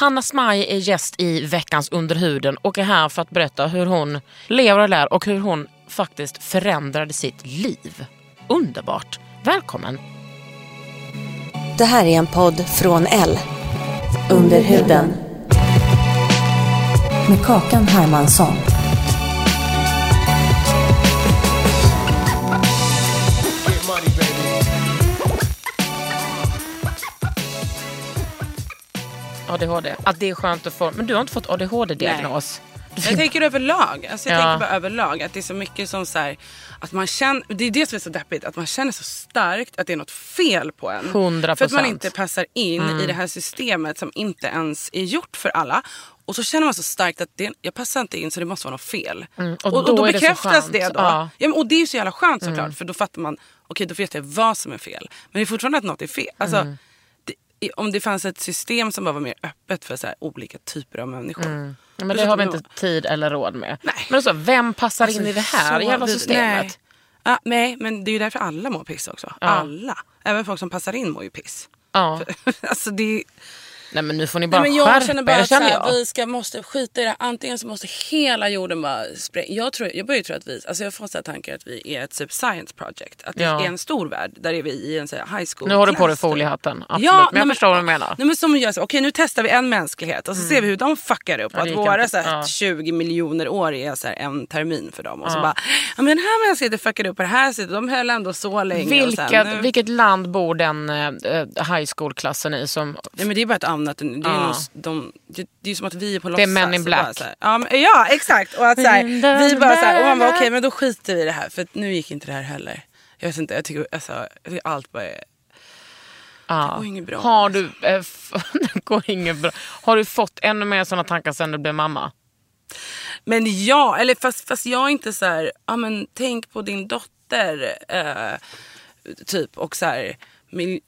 Hanna Smaj är gäst i veckans Underhuden och är här för att berätta hur hon lever och lär och hur hon faktiskt förändrade sitt liv. Underbart! Välkommen! Det här är en podd från L. Under huden. Med Kakan Hermansson. ADHD. Att det är skönt att få... Men du har inte fått ADHD-diagnos? Jag tänker överlag. Alltså jag Ja. tänker bara överlag att det är så mycket som så här, att man känner, det är det som är så deppigt, att man känner så starkt att det är något fel på en. 100%. För att man inte passar in Mm. i det här systemet som inte ens är gjort för alla. Och så känner man så starkt att det, jag passar inte in så det måste vara något fel. Mm. Och Och, och, då då, det bekräftas skönt. det då. Ja. Ja. och det är ju så jävla skönt såklart Mm. för då fattar man, okej då vet jag vad som är fel. Men det är fortfarande att något är fel. Alltså, Mm. Om det fanns ett system som bara var mer öppet för så här, olika typer av människor. Mm. Men det har vi inte tid eller råd med. Men så, vem passar Alltså, in i det här jävla systemet? Nej. Ah, nej, men det är ju därför alla mår piss också. Ja. Alla. Även folk som passar in mår ju piss. Ja. alltså det Nej men nu får ni bara Nej, men jag skärpa känner bara att känner jag. vi ska, måste skita i det här. Antingen så måste hela jorden bara spränga. Jag, tror, jag börjar tro att vi, alltså jag får så tankar att vi är ett typ science project. Att det Ja. är en stor värld. Där är vi i en så här, high school Nu har du på dig foliehatten. Absolut. Ja, men jag nej, förstår vad du menar. Nej, men som gör så, okej nu testar vi en mänsklighet och så ser vi hur de fuckar upp. Ja, att våra inte. så här, Ja. 20 miljoner år är så här, en termin för dem. Och så bara, ja men den här mänskligheten fuckade upp på det här sättet. De höll ändå så länge. Vilket, sen, nu, vilket land bor den eh, high school-klassen i som... Nej men det är bara ett annat. Det är, nog, de, det, det är som att vi är på Det är låtsas. Men in Black. så här, ja, men, ja exakt. Och att så här, vi bara så här, och man bara okej men då skiter vi i det här. För att nu gick inte det här heller. Jag vet inte, jag tycker alltså, allt bara är... Ja. går inget bra. Har du, f- det går inget bra. Har du fått ännu mer sådana tankar sen du blev mamma? Men ja, eller fast, fast jag är inte så här, ja men tänk på din dotter. Eh, typ och så här, mil,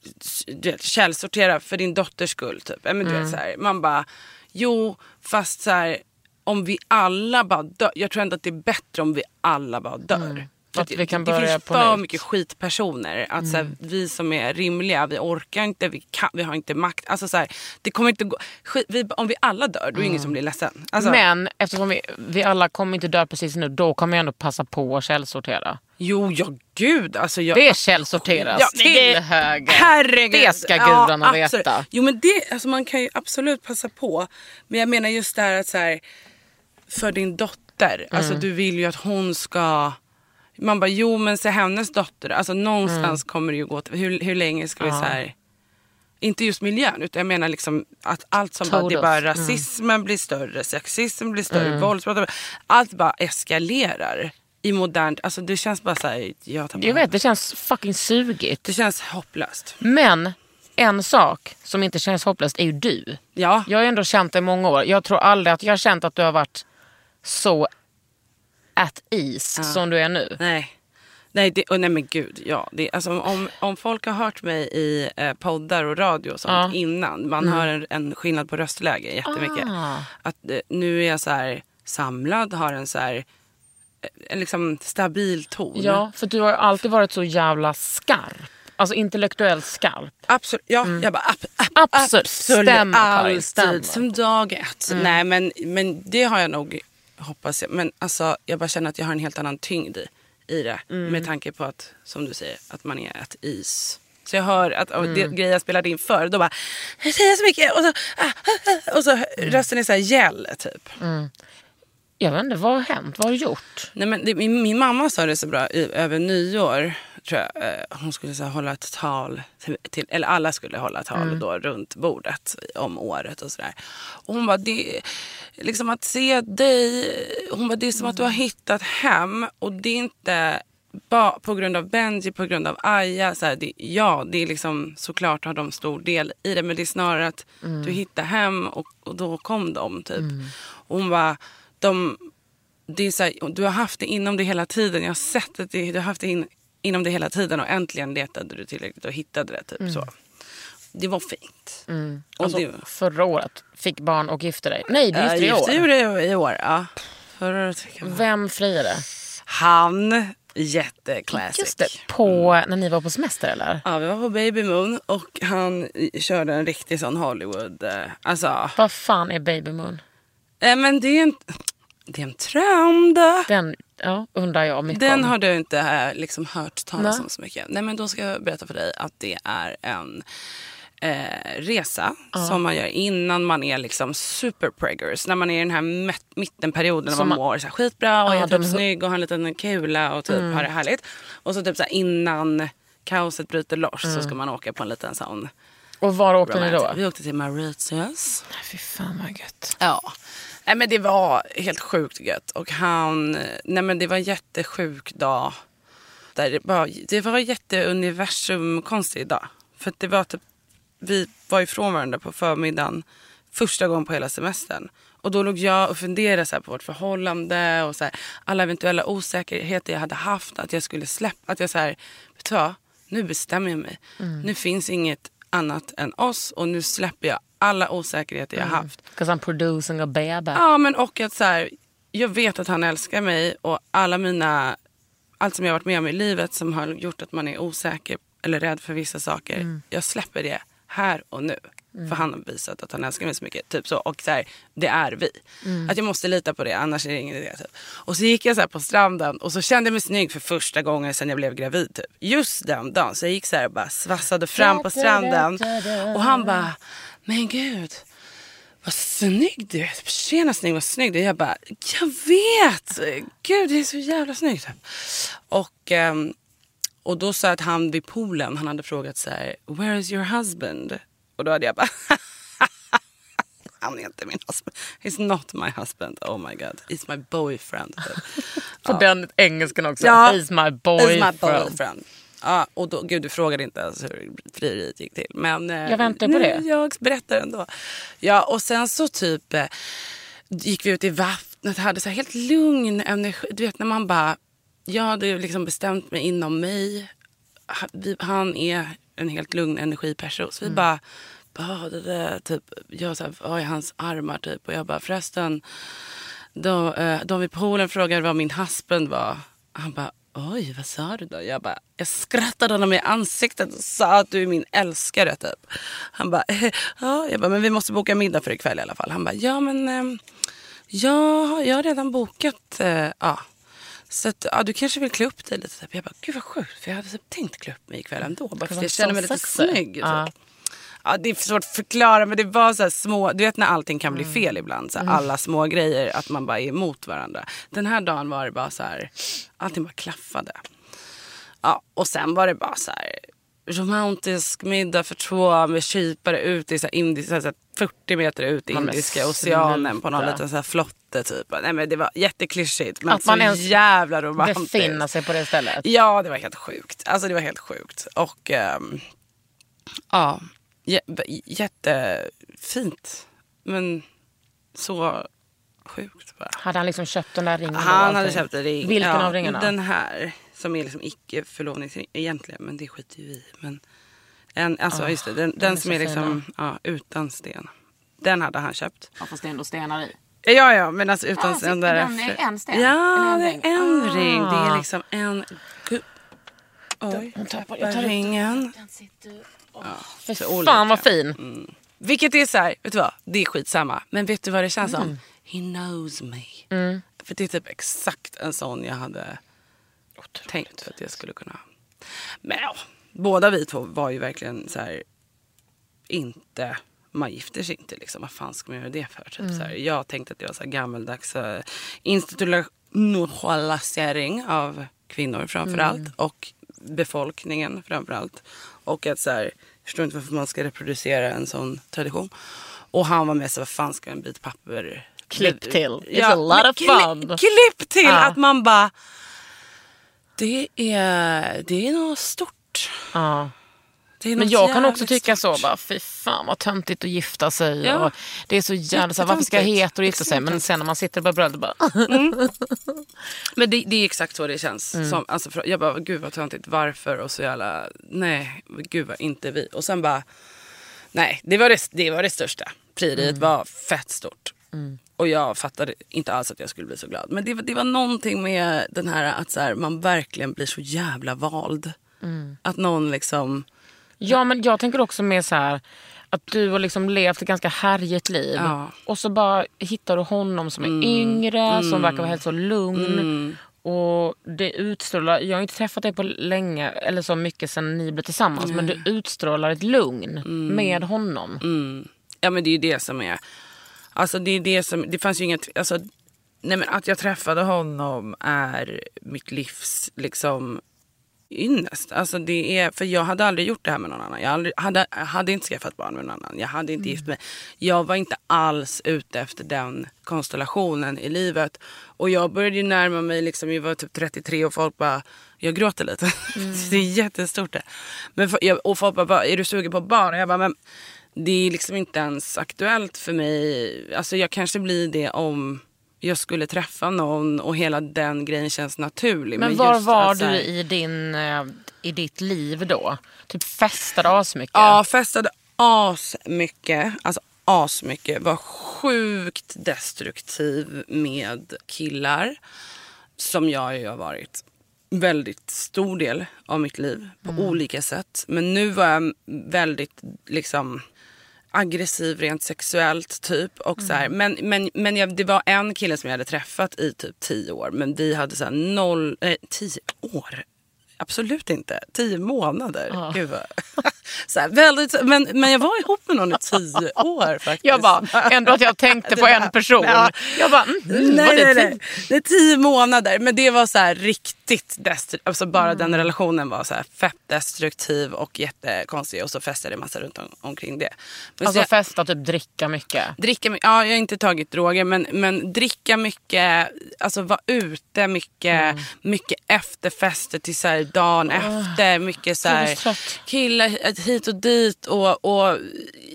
du vet, källsortera för din dotters skull. Typ. Men du Mm. vet, så här, man bara, jo fast så här, om vi alla bara dör. Jag tror ändå att det är bättre om vi alla bara dör. För Att det- vi kan det börja finns på för nytt. Mm. mycket skitpersoner. Att så här, vi som är rimliga, vi orkar inte, vi, kan, vi har inte makt. Alltså, så här, det kommer inte gå, skit, vi, om vi alla dör, då är det ingen som blir ledsen. Alltså, Men eftersom vi, vi alla kommer inte dö precis nu, då kommer jag ändå passa på att källsortera. Jo, ja gud. Alltså, jag, Det källsorteras Ja, till det- höger. Herregud. Det ska gudarna absolut. veta. Jo men det, alltså man kan ju absolut passa på. Men jag menar just det här att så här, för din dotter, alltså Mm. du vill ju att hon ska man bara, jo men se hennes dotter, alltså någonstans kommer det ju gå till, hur, hur länge ska vi Mm. Ja. så här inte just miljön utan jag menar liksom att allt som bara, det bara Mm. rasismen blir större, sexismen blir större, Mm. våldsbrott, allt bara eskalerar i modernt, alltså det känns bara så här, jag, tappar Jag vet, det känns fucking sugigt. Det känns hopplöst. Men en sak som inte känns hopplöst är ju du. Ja. Jag har ändå känt dig i många år. Jag tror aldrig att jag har känt att du har varit så at ease som du är nu. Nej. Nej, det, och nej men gud. Ja, det, alltså, om, om folk har hört mig i eh, poddar och radio och sånt Ja. innan. Man Mm. hör en, en skillnad på röstläge jättemycket. Ah. Att, eh, nu är jag så här samlad, har en så här en liksom stabil ton. Ja, för du har alltid varit så jävla skarp. Alltså intellektuellt skarp. Absolut. Ja, Mm. jag bara, ab, ab, Absolut. Stämmer, Karin, alltid. stämmer. Som dag ett. Mm. Nej, men, men det har jag nog, hoppas jag. Men alltså, jag bara känner att jag har en helt annan tyngd i, i det. Mm. Med tanke på att, som du säger, att man är ett is. Så jag hör att och det grejer jag spelade in förr, då bara jag säger så mycket och så, ah, ah, ah, och så rösten är så här gäll typ. Jag vet inte, vad har hänt? Vad har du gjort? Nej, men det, min, min mamma sa det så bra i, över nyår. Tror jag, eh, hon skulle så här, hålla ett tal, till, till, eller alla skulle hålla tal då, runt bordet om året och sådär. Och hon bara, det, liksom att se dig, hon bara, det är som att du har hittat hem och det är inte ba, på grund av Benji, på grund av Aya. Så här, det, ja, det är liksom såklart har de stor del i det men det är snarare att du hittar hem och, och då kom de typ. Och hon bara, de, det är så här, du har haft det inom dig hela tiden. Jag har sett att det, du har haft det in, inom dig hela tiden och äntligen letade du tillräckligt och hittade det. Typ så. Det var fint. Och Alltså, det, förra året fick barn och gifte dig. Nej, du gifte dig i gifte år. ju dig i år. Ja. Förra året Vem friade? Han, jätteklassic. Just det, på, när ni var på semester eller? Ja, vi var på Baby Moon och han körde en riktig sån Hollywood... Eh, alltså, Vad fan är Baby Moon? eh, men det är en, det är en trend. Den ja, undrar jag mycket Den om. har du inte eh, liksom hört talas om så mycket. Nej men då ska jag berätta för dig att det är en eh, resa som man gör innan man är liksom superpreggers. När man är i den här mittenperioden när Som man man- mår så här skitbra och Ja, är typ de- snygg och har en liten kula och typ har det härligt. Och så typ så här, innan kaoset bryter loss så ska man åka på en liten sån Och var åkte ni då? Vi åkte till Mauritius. Nej, Fy fan vad gött. Ja. Nej, men det var helt sjukt gött. Och han, nej men det var en jättesjuk dag. Där det, bara, det var en jätteuniversum konstig dag. För det var typ, vi var ifrån varandra på förmiddagen första gången på hela semestern. Och då låg jag och funderade så på vårt förhållande och så här, alla eventuella osäkerheter jag hade haft. Att jag skulle släppa, att jag så här, vet du vad? Nu bestämmer jag mig. Nu finns inget annat än oss och nu släpper jag alla osäkerheter jag haft. Because I'm producing a baby. Ja, men och att så här, jag vet att han älskar mig och alla mina, allt som jag har varit med om i livet som har gjort att man är osäker eller rädd för vissa saker. Jag släpper det här och nu. För han har visat att han älskar mig så mycket. Typ så. Och så här, det är vi. Att jag måste lita på det, annars är det ingen idé. Typ. Och så gick jag så här på stranden och så kände jag mig snygg för första gången sedan jag blev gravid. Typ. Just den dagen. Så jag gick så här och bara svassade fram på stranden. Och han bara, men gud vad snygg du är. Tjena snygg, vad snygg du är. Jag bara, jag vet. Gud, det är så jävla snyggt. Och, ehm, och då sa jag att han vid poolen, han hade frågat så här, where is your husband? Och då hade jag bara, han är inte min husband. He's not my husband. Oh my god, he's my boyfriend. På den engelskan också. Ja. He's my He's boyfriend. my boyfriend. Ja, och då, gud du frågade inte ens hur frieriet gick till. Men eh, Jag väntar på nu, det. Jag berättar ändå. Ja, och sen så typ eh, gick vi ut i vattnet, hade så helt lugn energi. Du vet när man bara, jag hade liksom bestämt mig inom mig. Han är en helt lugn energiperson. Så vi bara badade, typ, jag så här, var i hans armar typ. Och jag bara förresten, då, eh, de vid poolen frågade vad min husband var. Han bara, oj vad sa du då? Jag bara, jag skrattade honom i ansiktet och sa att du är min älskare typ. Han bara, ja. Jag bara, men vi måste boka middag för ikväll i alla fall. Han bara, ja men eh, ja, jag har redan bokat. Eh, ja. Så att, ja, du kanske vill klä upp dig lite. Typ. Jag bara, gud vad sjukt. För jag hade typ tänkt klä upp mig ikväll ändå. Bara för jag känner mig lite sexy. snygg. Typ. Ja. Ja, det är svårt att förklara men det var så små, du vet när allting kan bli fel ibland. Så här, Alla små grejer att man bara är emot varandra. Den här dagen var det bara så här, allting bara klaffade. Ja, och sen var det bara så här romantisk middag för två med kypare ut i så indisk, så här, så här 40 meter ut i Indiska oceanen på någon liten så här flotte typ. Nej men det var jätteklyschigt men Att man så ens jävla romantiskt. Befinna sig på det stället. Ja, det var helt sjukt. Alltså det var helt sjukt. Och ehm, ja, jättefint. Men så sjukt bara. Hade han liksom köpt den där ringen? Han hade köpt en ring. Vilken ja, av ringarna? Den här. Som är liksom icke förlovningsring egentligen. Men det skiter ju vi i. Men en, alltså just det, den, den är som är liksom ja, utan sten. Den hade han köpt. Ja, fast det är ändå stenar i. Ja, ja, men alltså utan Ah, så sten där den är en sten? Ja, Eller det en är en ring? ring. Det Ah. är liksom en... Oj, tappar- jag tappar tar ringen. Fy så olika. fan vad fin. Vilket är så här, vet du vad? Det är skitsamma. Men vet du vad det känns Mm. som? He knows me. För det är typ exakt en sån jag hade tänkt att jag skulle kunna ha. Men ja, båda vi två var ju verkligen så här, inte, man gifter sig inte liksom. Vad fan ska man göra det för? Typ, så här, jag tänkte att det var så här gammaldags uh, institutionalisering av kvinnor framför allt och befolkningen framför allt. Och att så här, jag förstår inte varför man ska reproducera en sån tradition. Och han var med så vad fan ska en bit papper Klipp till. It's a lot of kli- fun. Klipp till Ja. att man bara, det är, det är något stort. Ja. Men jag kan också tycka stort. så, bara, fy fan vad töntigt att gifta sig. Ja. Och det är så jävla så varför ska Jättetöntigt. hetero gifta sig? Men sen när man sitter på bröllop bara, Men det, det är exakt så det känns. Mm. Som, alltså, jag bara, gud vad töntigt, varför? Och så jävla, nej, gud vad inte vi. Och sen bara, nej, det var det, det, var det största. Frieriet Mm. var fett stort. Och jag fattade inte alls att jag skulle bli så glad. Men det, var- det var någonting med den här att så här, man verkligen blir så jävla vald. Mm. Att någon liksom, Ja, men jag tänker också mer så här att du har liksom levt ett ganska härjigt liv Ja. och så bara hittar du honom som är yngre, som verkar vara helt så lugn. Och det utstrålar, jag har inte träffat dig på länge, eller så mycket sen ni blev tillsammans, men du utstrålar ett lugn med honom. mm, ja men det är ju det som är, alltså det är det som, det fanns ju inget, alltså, nej men att jag träffade honom är mitt livs liksom ynnest. Alltså det är, för jag hade aldrig gjort det här med någon annan. Jag hade, hade, hade inte skaffat barn med någon annan. Jag hade inte gift mig. Jag var inte alls ute efter den konstellationen i livet. Och jag började ju närma mig, liksom, jag var typ 33 och folk bara, jag gråter lite. det är jättestort det. Men för, jag, och folk bara, "Vad, är du sugen på barn? Och jag bara, men det är liksom inte ens aktuellt för mig. Alltså jag kanske blir det om jag skulle träffa någon och hela den grejen känns naturlig. Men var just var att så du i, din, eh, i ditt liv då? Typ festade asmycket? Ja, festade asmycket. Alltså asmycket. Var sjukt destruktiv med killar. Som jag ju har varit väldigt stor del av mitt liv på olika sätt. Men nu var jag väldigt liksom aggressiv rent sexuellt typ. Och så här. Men, men, men jag, det var en kille som jag hade träffat i typ tio år. Men vi hade så här noll, eh, tio år. Absolut inte. Tio månader. Gud vad... så här, väldigt, men, men jag var ihop med någon i tio år faktiskt. Jag bara, ändå att jag tänkte på en person. Ja. Jag bara, mm, var Nej, det nej, nej. Det är tio månader. Men det var så här riktigt destruktivt. Alltså bara den relationen var så här fett destruktiv och jättekonstig. Och så festade jag massa runt om, omkring det. Men så Alltså jag, festa, typ dricka mycket. dricka mycket. Ja, jag har inte tagit droger. Men, men dricka mycket. Alltså vara ute mycket. Mycket efterfester till så här dagen efter. Mycket så här killar hit och dit. Och, och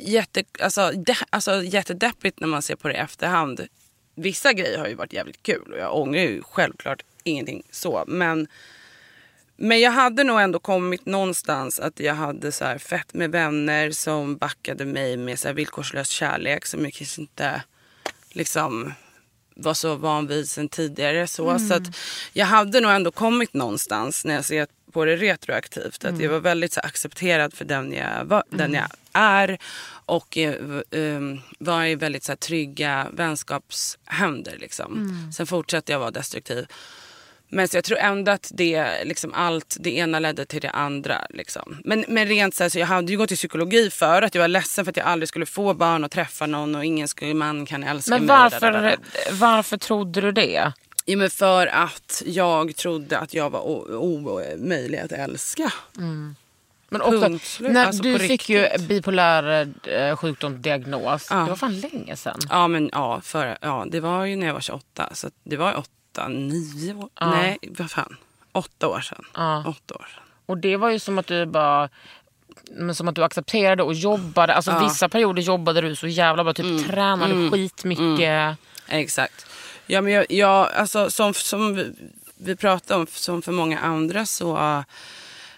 jätte, alltså, de, alltså, jättedeppigt när man ser på det i efterhand. Vissa grejer har ju varit jävligt kul och jag ångrar ju självklart ingenting så. Men, men jag hade nog ändå kommit någonstans att jag hade så här fett med vänner som backade mig med så här villkorslös kärlek som jag kanske inte liksom var så van vid sen tidigare. Så, så att jag hade nog ändå kommit någonstans när jag ser på det retroaktivt. Att jag var väldigt så accepterad för den jag, var, den jag är. Och um, var i väldigt så trygga vänskapshänder. Liksom. Sen fortsatte jag vara destruktiv. Men så jag tror ändå att det, liksom allt, det ena ledde till det andra. Liksom. Men, men rent så, här, så jag hade ju gått i psykologi för att jag var ledsen för att jag aldrig skulle få barn och träffa någon och ingen skulle, man kan älska Men mig. varför, dadadada. varför trodde du det? Ja, men för att jag trodde att jag var omöjlig att älska. Men också, när Alltså, du fick ju riktigt. bipolär eh, sjukdomsdiagnos. Ja. Det var fan länge sedan. Ja, men ja, för, ja, det var ju när jag var 28. Så det var åtta, nio år. Ja. Nej, vad fan. Åtta år sedan. Ja. Åtta år sedan. Och det var ju som att du bara men som att du accepterade och jobbade. Alltså Ja. Vissa perioder jobbade du så jävla bra. Typ tränade skitmycket. Exakt. Ja, men jag, jag, alltså, som, som vi, vi pratade om, som för många andra så uh,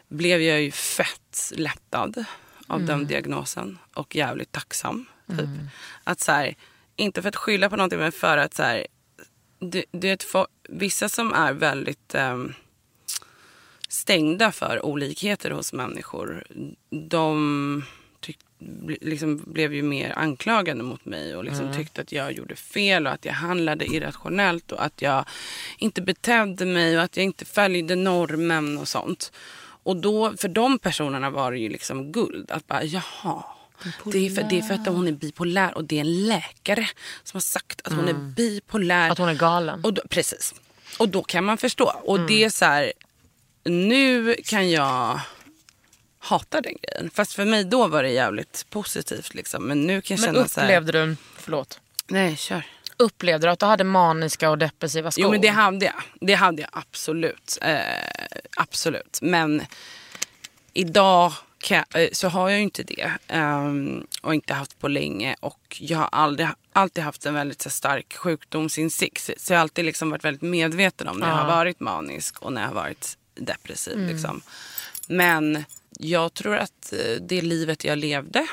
blev jag ju fett lättad av den diagnosen och jävligt tacksam. Typ. Att så här, inte för att skylla på någonting men för att så här, det, det är ett vissa som är väldigt ehm, stängda för olikheter hos människor. De tyck, liksom blev ju mer anklagande mot mig och liksom tyckte att jag gjorde fel och att jag handlade irrationellt och att jag inte betedde mig och att jag inte följde normen och sånt. och då, för de personerna var det ju liksom guld. Att bara, jaha. Det är, för, det är för att hon är bipolär och det är en läkare som har sagt att hon är bipolär. Att hon är galen. Och då, precis. Och då kan man förstå. Och Mm. det är så här, nu kan jag hata den grejen. Fast för mig då var det jävligt positivt liksom. Men nu kan jag Men känna så här, upplevde du, förlåt, nej kör. upplevde du att du hade maniska och depressiva skor? Jo men det hade jag. Det hade jag absolut. Eh, absolut. Men idag kan eh, så har jag ju inte det. ehm, och inte haft på länge. Och jag har aldrig, alltid haft en väldigt så, stark sjukdomsinsikt. Så jag har alltid liksom varit väldigt medveten om när jag har varit manisk och när jag har varit depressiv. Liksom. Men jag tror att eh, det livet jag levde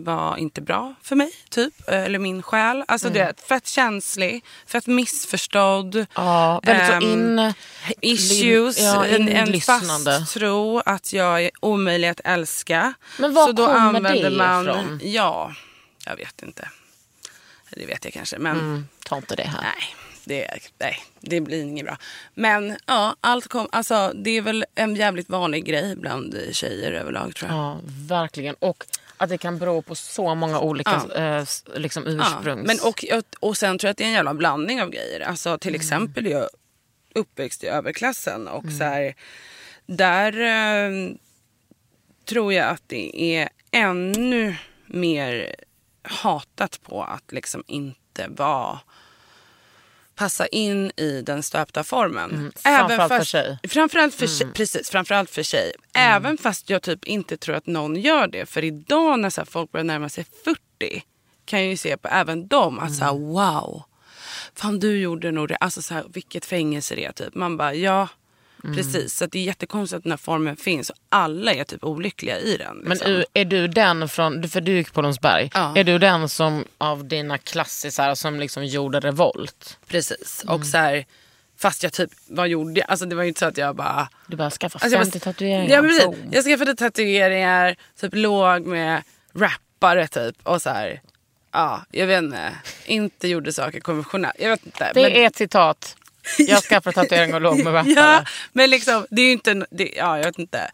var inte bra för mig, typ. Eh, Eller min själ. Alltså du vet, fett känslig, fett missförstådd. Ja, väldigt så Ehm, in... issues, Ja, en, en inlyssnande. fast tro att jag är omöjlig att älska. Men var Så då kommer det man, ifrån? Ja, jag vet inte. Det vet jag kanske, men Mm, ta inte det här. nej. Det, nej, det blir inget bra. Men ja, allt kom, alltså, det är väl en jävligt vanlig grej bland tjejer överlag tror jag. Ja, verkligen. Och att det kan bero på så många olika Ja. eh, liksom Ja, ursprungs... men och, och sen tror jag att det är en jävla blandning av grejer. Alltså till exempel är jag uppväxt i överklassen och så här, där eh, tror jag att det är ännu mer hatat på att liksom inte vara passa in i den stöpta formen. Mm, framförallt för tjej. Mm. Framförallt för tjej. Precis, framförallt för tjej. Även fast jag typ inte tror att någon gör det. För idag när så folk börjar närma sig 40 kan jag ju se på även dem att så här, Mm. wow. Fan du gjorde nog det. Alltså så här, vilket fängelse det är typ. Man bara ja. Mm. Precis, så det är jättekonstigt att den här formen finns och alla är typ olyckliga i den. Men Liksom. u- är du den från, för du gick på Lundsberg, Ja. är du den som av dina klassisar som liksom gjorde revolt? Precis, Mm. och så här, fast jag typ, vad gjorde jag? Alltså det var ju inte så att jag bara Du bara skaffa Alltså jag 50 bara- tatueringar. Ja, men precis. boom. Jag skaffade tatueringar, typ låg med rappare typ och så här. Ja, jag vet inte. Inte gjorde saker konventionellt. Jag vet inte. Det men, är ett citat. Jag skaffade tatuering och låg med rappare. Ja, men liksom det är ju inte, det, ja jag vet inte.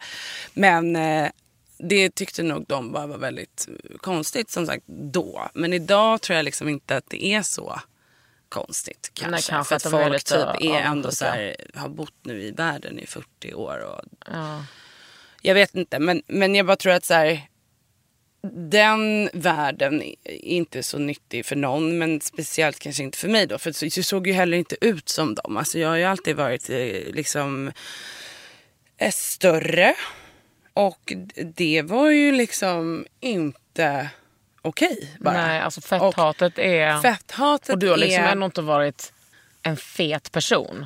Men eh, det tyckte nog de bara var väldigt konstigt som sagt då. Men idag tror jag liksom inte att det är så konstigt kanske. Nej, kanske För att att är folk lite typ är ändå så här, har bott nu i världen i 40 år och Ja. jag vet inte, men, men jag bara tror att så här, den världen är inte så nyttig för någon, men speciellt kanske inte för mig då. För jag såg ju heller inte ut som dem. Alltså jag har ju alltid varit eh, liksom eh, större. Och det var ju liksom inte okej bara. Nej, alltså fetthatet är... Fetthatet och du har liksom är... ändå inte varit en fet person.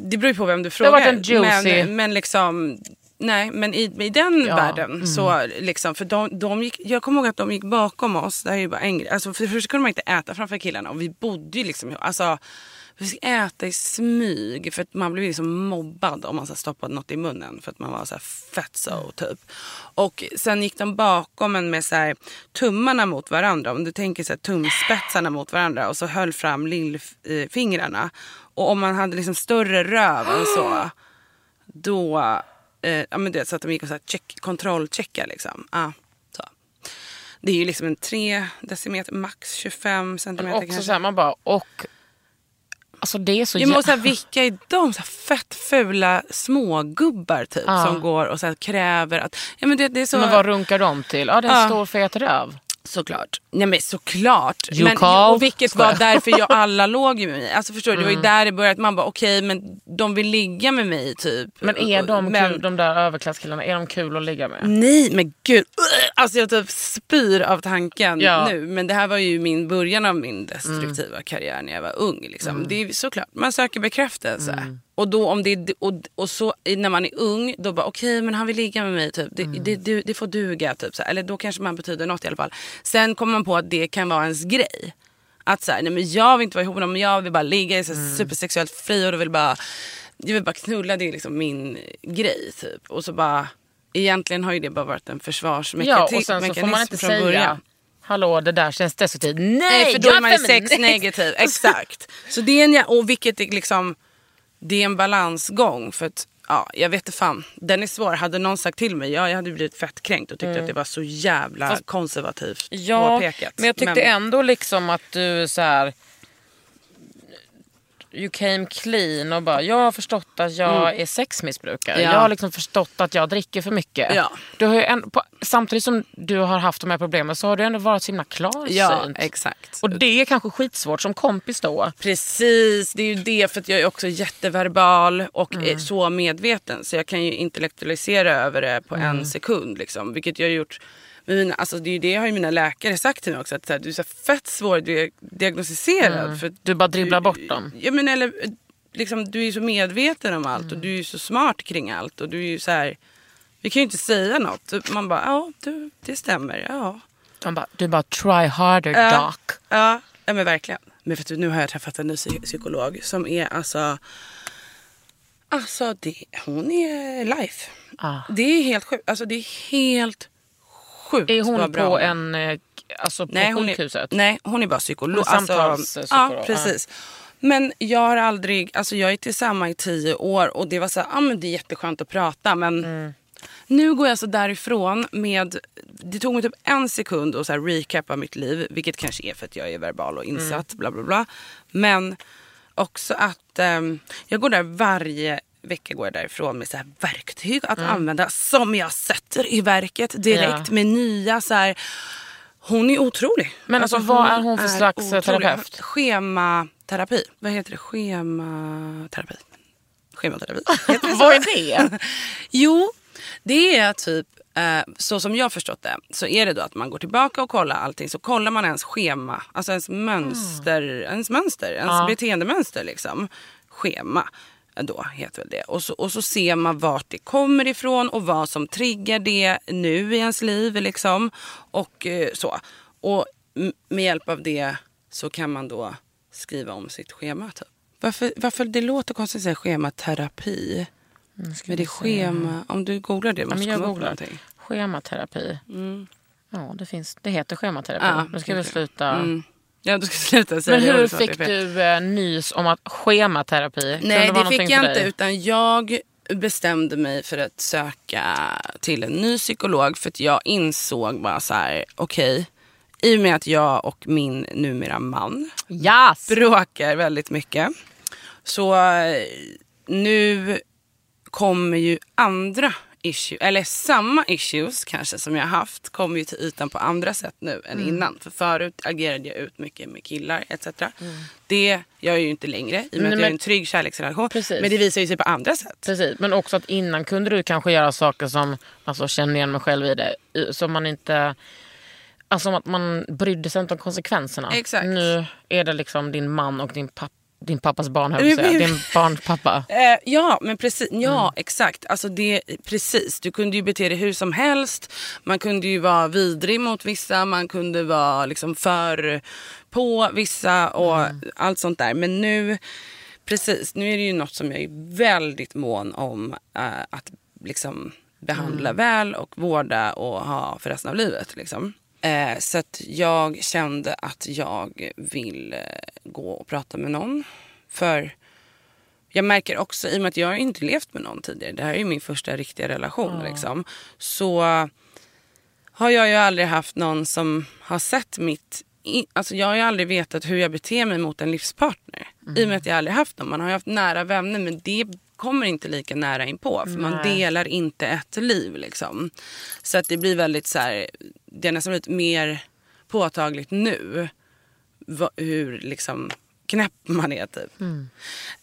Det beror ju på vem du har frågar. varit en juicy- Men, men liksom, nej, men i, i den Ja, världen så liksom, för de, de gick, jag kommer ihåg att de gick bakom oss. Det här är ju bara en grej. Alltså, för det första kunde man inte äta framför killarna och vi bodde ju liksom, alltså vi fick äta i smyg för att man blev liksom mobbad om man så stoppade något i munnen för att man var så här fett så typ. Och sen gick de bakom en med så här, tummarna mot varandra. Om du tänker så här, tumspetsarna mot varandra och så höll fram lillfingrarna. Och om man hade liksom större röv än så då, eh, ja men du vet så att de gick och så här check, kontrollcheckade liksom. Så. Det är ju liksom en 3 decimeter, max 25 centimeter Också kanske. så här, man bara, och... Alltså det är så Ja, men och så här, jä- vilka är de? Så här, fett fula smågubbar typ Ja. som går och så kräver att... Ja, men det, det är så... Men vad runkar de till? Ja, det är en Ja. stor fet röv. Såklart. Nej men såklart. You men, call. och vilket var därför jag alla låg med mig. Alltså förstår du, det var ju Mm. där det började. Man bara okej men de vill ligga med mig typ. Men är de, Men- kul, de där överklasskillarna, är de kul att ligga med? Nej men gud. Alltså jag typ spyr av tanken Ja. nu. Men det här var ju min början av min destruktiva karriär när jag var ung. Liksom. Det är såklart, man söker bekräftelse. Och då om det och, och så när man är ung, då bara okej men han vill ligga med mig typ. Det, det, det, det får duga typ. Så. Eller då kanske man betyder något i alla fall. Sen kommer man på att det kan vara ens grej. Att så här, nej men jag vill inte vara ihop med dem, jag vill bara ligga, jag är här supersexuellt fri och vill bara, jag vill bara knulla, det är liksom min grej typ. Och så bara, egentligen har ju det bara varit en Ja, försvarsmekanism och sen så får man inte säga början. Hallå, det där känns destruktivt. Nej, Nej, för då är man ju sexnegativ. Exakt. Så det är en, och vilket är liksom, det är en balansgång. För att ja, jag vet inte fan. Den är svår. Hade någon sagt till mig, ja, jag hade blivit fett kränkt och tyckt Mm. att det var så jävla konservativt Ja, påpekat. men jag tyckte ändå liksom att du så här. You came clean och bara, jag har förstått att jag är sexmissbrukare. Mm. Ja. Jag har liksom förstått att jag dricker för mycket. Ja. Du har ändå, på, samtidigt som du har haft de här problemen så har du ändå varit så himla klarsynt. Ja, exakt. och det är kanske skitsvårt som kompis då. Precis, det är ju det för att jag är också jätteverbal och Mm. så medveten så jag kan ju intellektualisera över det på Mm. en sekund. Liksom, vilket jag har gjort med mina, alltså det, är det har ju mina läkare sagt till mig också att så här, du är så fett svårdiagnostiserad. För Mm. Du bara dribblar bort dem. Ja, men eller, liksom, du är så medveten om allt och Mm. du är så smart kring allt. Och du är så här, vi kan ju inte säga något. Man bara, ja du, det stämmer. Ja. De bara, du bara try harder Ja. doc. Ja, ja men verkligen. Men vet du, nu har jag träffat en ny psy- psykolog som är alltså... Alltså det, hon är life. Ah. Det är helt sjukt. Alltså det är helt sjukt Är hon bra på en, eh, alltså på nej, hon sjukhuset? Är, nej, hon är bara psykolog. Alltså, ja, precis. Men jag har aldrig, alltså jag är tillsammans i tio år och det var så här, ah, men det är jätteskönt att prata men Mm. nu går jag så därifrån med, det tog mig typ en sekund att så här recapa mitt liv, vilket kanske är för att jag är verbal och insatt, bla bla bla. Men också att ehm, jag går där varje vecka går jag därifrån med så här verktyg att använda som jag sätter i verket direkt Ja. med nya så här. Hon är otrolig. Men alltså, vad är hon för slags, eh, otrolig. terapeut? Schematerapi. Vad heter det? Schematerapi. Schematerapi. Vad är det? Jo, det är typ eh, så som jag förstått det så är det då att man går tillbaka och kollar allting så kollar man ens schema, alltså ens mönster, ens mönster, ens Ja. beteendemönster liksom. Schema då heter väl det. Och så, och så ser man vart det kommer ifrån och vad som triggar det nu i ens liv liksom. Och eh, så. Och med hjälp av det så kan man då skriva om sitt schema typ. Varför, varför det låter konstigt att säga schematerapi? Men det är schema, om du googlar det Ja, måste jag komma upp någonting. Schematerapi. Ja, det, finns, det heter schematerapi. Ja, nu ska vi okej. sluta. Mm. Ja, du ska sluta säga Men det. Hur fick det du eh, nys om att schematerapi kunde Nej, vara det fick jag inte. Utan jag bestämde mig för att söka till en ny psykolog. För att jag insåg bara så här, okej. I och med att jag och min numera man Yes! bråkar väldigt mycket. Så nu kommer ju andra issues, eller samma issues kanske som jag haft, kommer ju till ytan på andra sätt nu än Mm. innan. För förut agerade jag ut mycket med killar etc. Det gör jag ju inte längre i och med Mm. Nej, att jag men- är en trygg kärleksrelation. Precis. Men det visar ju sig på andra sätt. Precis, men också att innan kunde du kanske göra saker som, alltså känner igen mig själv i det, som man inte, alltså att man brydde sig inte om konsekvenserna. Exakt. Nu är det liksom din man och din, papp, din pappas barn, höll jag säga. din barnpappa. Eh, ja, men precis. Ja, Mm. exakt. Alltså det, precis. Du kunde ju bete dig hur som helst. Man kunde ju vara vidrig mot vissa. Man kunde vara liksom för på vissa och Mm. allt sånt där. Men nu, precis, nu är det ju något som jag är väldigt mån om eh, att liksom behandla Mm. väl och vårda och ha för resten av livet. Liksom. Eh, så att jag kände att jag vill eh, gå och prata med någon. För jag märker också, i och med att jag inte levt med någon tidigare, det här är ju min första riktiga relation. Liksom, så har jag ju aldrig haft någon som har sett mitt... I, alltså jag har ju aldrig vetat hur jag beter mig mot en livspartner. I och med att jag aldrig haft någon. Man har ju haft nära vänner men det kommer inte lika nära inpå. För man Nej. delar inte ett liv. Liksom. Så att det blir väldigt så här, det är nästan lite mer påtagligt nu. Hur liksom knäpp man är typ.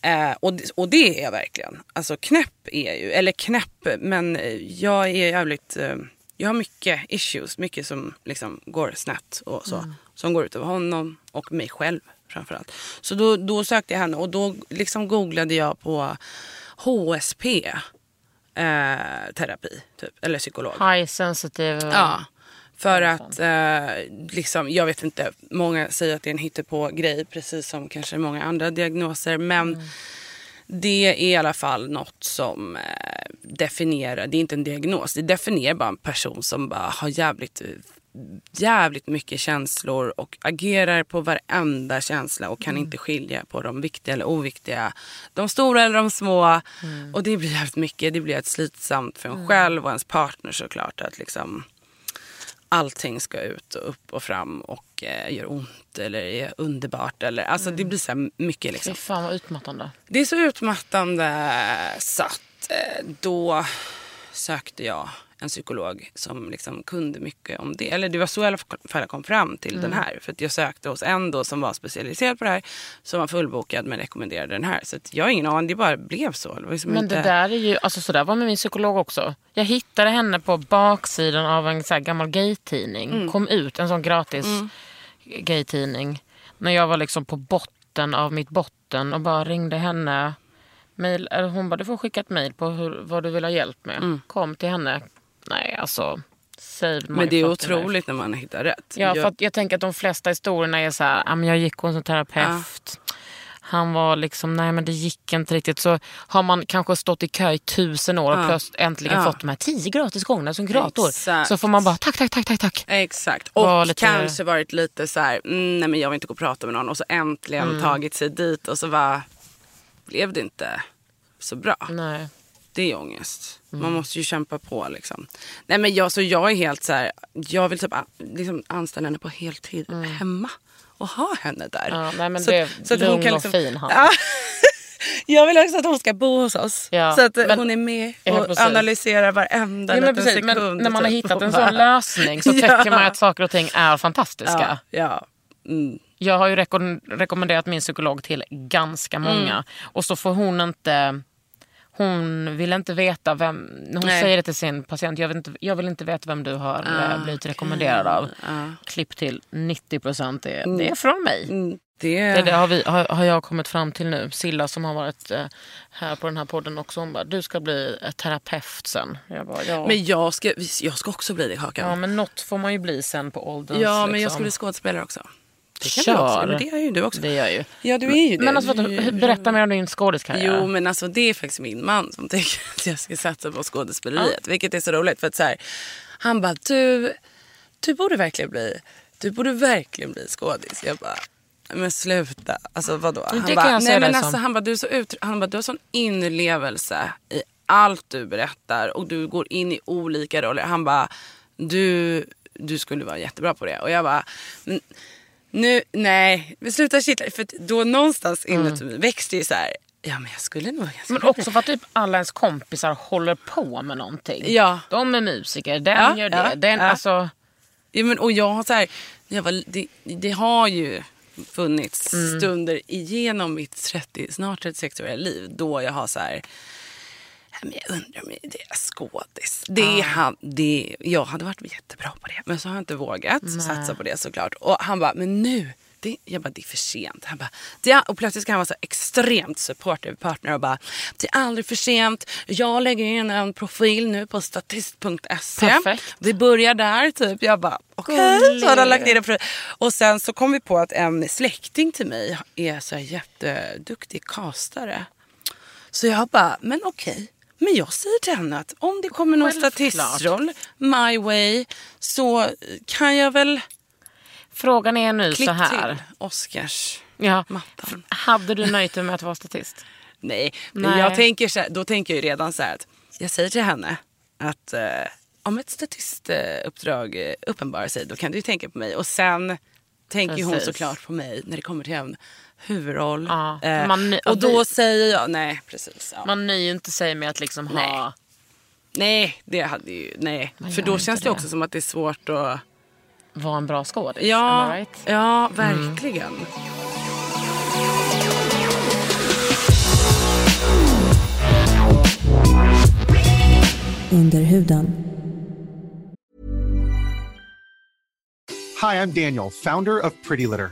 Eh, och, och det är jag verkligen. Alltså knäpp är ju, eller knäpp, men jag är jävligt, eh, jag har mycket issues, mycket som liksom går snett och så. Som går ut över honom och mig själv framförallt. Så då, då sökte jag henne och då liksom googlade jag på HSP eh, typ, eller psykolog. High sensitive. Ja. För att, eh, liksom, jag vet inte, många säger att det är en hittepå-grej precis som kanske många andra diagnoser. Men det är i alla fall något som eh, definierar, det är inte en diagnos, det definierar bara en person som bara har jävligt eh, jävligt mycket känslor och agerar på varenda känsla och kan Mm. inte skilja på de viktiga eller oviktiga. De stora eller de små. Mm. Och det blir jävligt mycket. Det blir ett slitsamt för en själv och ens partner såklart. Att liksom allting ska ut och upp och fram och eh, gör ont eller är underbart. Eller, alltså det blir så mycket liksom. Fy fan vad utmattande. Det är så utmattande så att eh, då sökte jag en psykolog som liksom kunde mycket om det. Eller det var så i alla fall jag kom fram till den här. För att jag sökte hos en då som var specialiserad på det här. Som var fullbokad men rekommenderade den här. Så jag har ingen aning, det bara blev så. Det liksom Men inte... det där är ju, alltså sådär var med min psykolog också. Jag hittade henne på baksidan av en så gammal gaytidning. Mm. Kom ut en sån gratis gaytidning. När jag var liksom på botten av mitt botten och bara ringde henne. Mail, eller hon bara, du får skicka ett mejl på hur, vad du vill ha hjälp med. Kom till henne. Nej alltså, men det är otroligt när man hittar rätt. Ja, jag, för jag tänker att de flesta historierna är så här, "Ja, men jag gick hos en terapeut. Han var liksom, nej men det gick inte riktigt. Så har man kanske stått i kö i tusen år och Ja. plötsligt äntligen Ja. fått de här tio gratis gångerna som kurator. Exakt. Så får man bara tack, tack, tack, tack, tack. Exakt. Var Och lite- kanske varit lite så här, mm, nej men jag vill inte gå och prata med någon. Och så äntligen Mm. tagit sig dit och så var, blev det inte så bra. Nej. Det är ångest. Mm. Man måste ju kämpa på liksom. Nej men jag, så jag är helt så här, jag vill typ liksom anställa henne på heltid hemma. Och ha henne där. Mm. Ja, nej, men Så- det så att hon kan och liksom- fin han. Ja. Jag vill också att hon ska bo hos oss. Ja, så att eh, men- hon är med Ja, och precis. analyserar varenda Ja, men liten sekund. Men när man har typ. hittat en Och sån lösning så Ja. tycker man att saker och ting är fantastiska. Ja, ja. Mm. Jag har ju rekommenderat min psykolog till ganska många. Mm. Och så får hon inte... Hon vill inte veta vem... Hon Nej. säger det till sin patient. Jag vill inte, jag vill inte veta vem du har eh, blivit rekommenderad av. Klipp till 90 procent. Det, det är från mig. Mm. Det, Det, det har, vi, har, har jag kommit fram till nu. Silla som har varit eh, här på den här podden också. Hon bara, du ska bli eh, terapeut sen. Jag bara, ja. Men jag ska, jag ska också bli det Kakan. ja, men något får man ju bli sen på ålderns... Ja, men jag liksom. ska bli skådespelare också. Det kan Kör. vi också. Men det är ju du också. Det gör ju. Ja, du är ju det. Men alltså, berätta mer om din skådiskarriär. Jo, men alltså det är faktiskt min man som tänker att jag ska satsa på skådespeleriet. Vilket är så roligt. För att så här, han bara, du, du borde verkligen bli, du borde verkligen bli skådis. Jag bara, men sluta. Alltså vadå? Han det bara, kan jag se nej, men som. alltså, han bara, du är så ut, han bara, du har sån inlevelse i allt du berättar och du går in i olika roller. Han bara, du, du skulle vara jättebra på det. Och jag bara, men, nu, nej, men sluta kittla. För då någonstans inuti mig växte ju så här, ja men jag skulle nog ganska Men också för att typ alla ens kompisar håller på med någonting. Ja. De är musiker, den Ja, gör det. ja, den, ja. Alltså, Ja, men, och jag har så här, jag var, det, det har ju funnits Mm. stunder igenom mitt 30, snart 36-åriga liv då jag har så här, "Ja, men jag undrar om det är skådis. Det, han, det, jag hade varit jättebra på det men så har jag inte vågat satsa på det såklart. Och han bara, men nu, det, jag bara, det är för sent. Han bara, det är, och plötsligt kan han vara så extremt supportive partner och bara, det är aldrig för sent. Jag lägger in en profil nu på statist.se. Vi börjar där typ. Jag bara okej. Gullig. Så hade han lagt in det. För... Och sen så kom vi på att en släkting till mig är så här jätteduktig castare. Så jag bara, men okej. Men jag säger till henne att om det kommer någon Självklart. statistroll, my way, så kan jag väl frågan är nu så här. till Oscars. Ja. mattan. Hade du nöjt dig med att vara statist? Nej, men Nej. jag tänker så här, då tänker jag redan så här att jag säger till henne att eh, om ett statistuppdrag eh, uppenbarar sig då kan du ju tänka på mig. Och sen tänker ju hon Precis. såklart på mig när det kommer till en huvudroll. Ja, Eh, man- och då vi- säger jag, nej precis. Ja. Man nöjer inte sig med att liksom Nej. ha... nej, det hade ju, nej. Man För då känns det det. också som att det är svårt att... Vara en bra skådis. Ja, right? ja verkligen. Under huden. Hi, I'm Daniel, founder of Pretty Litter.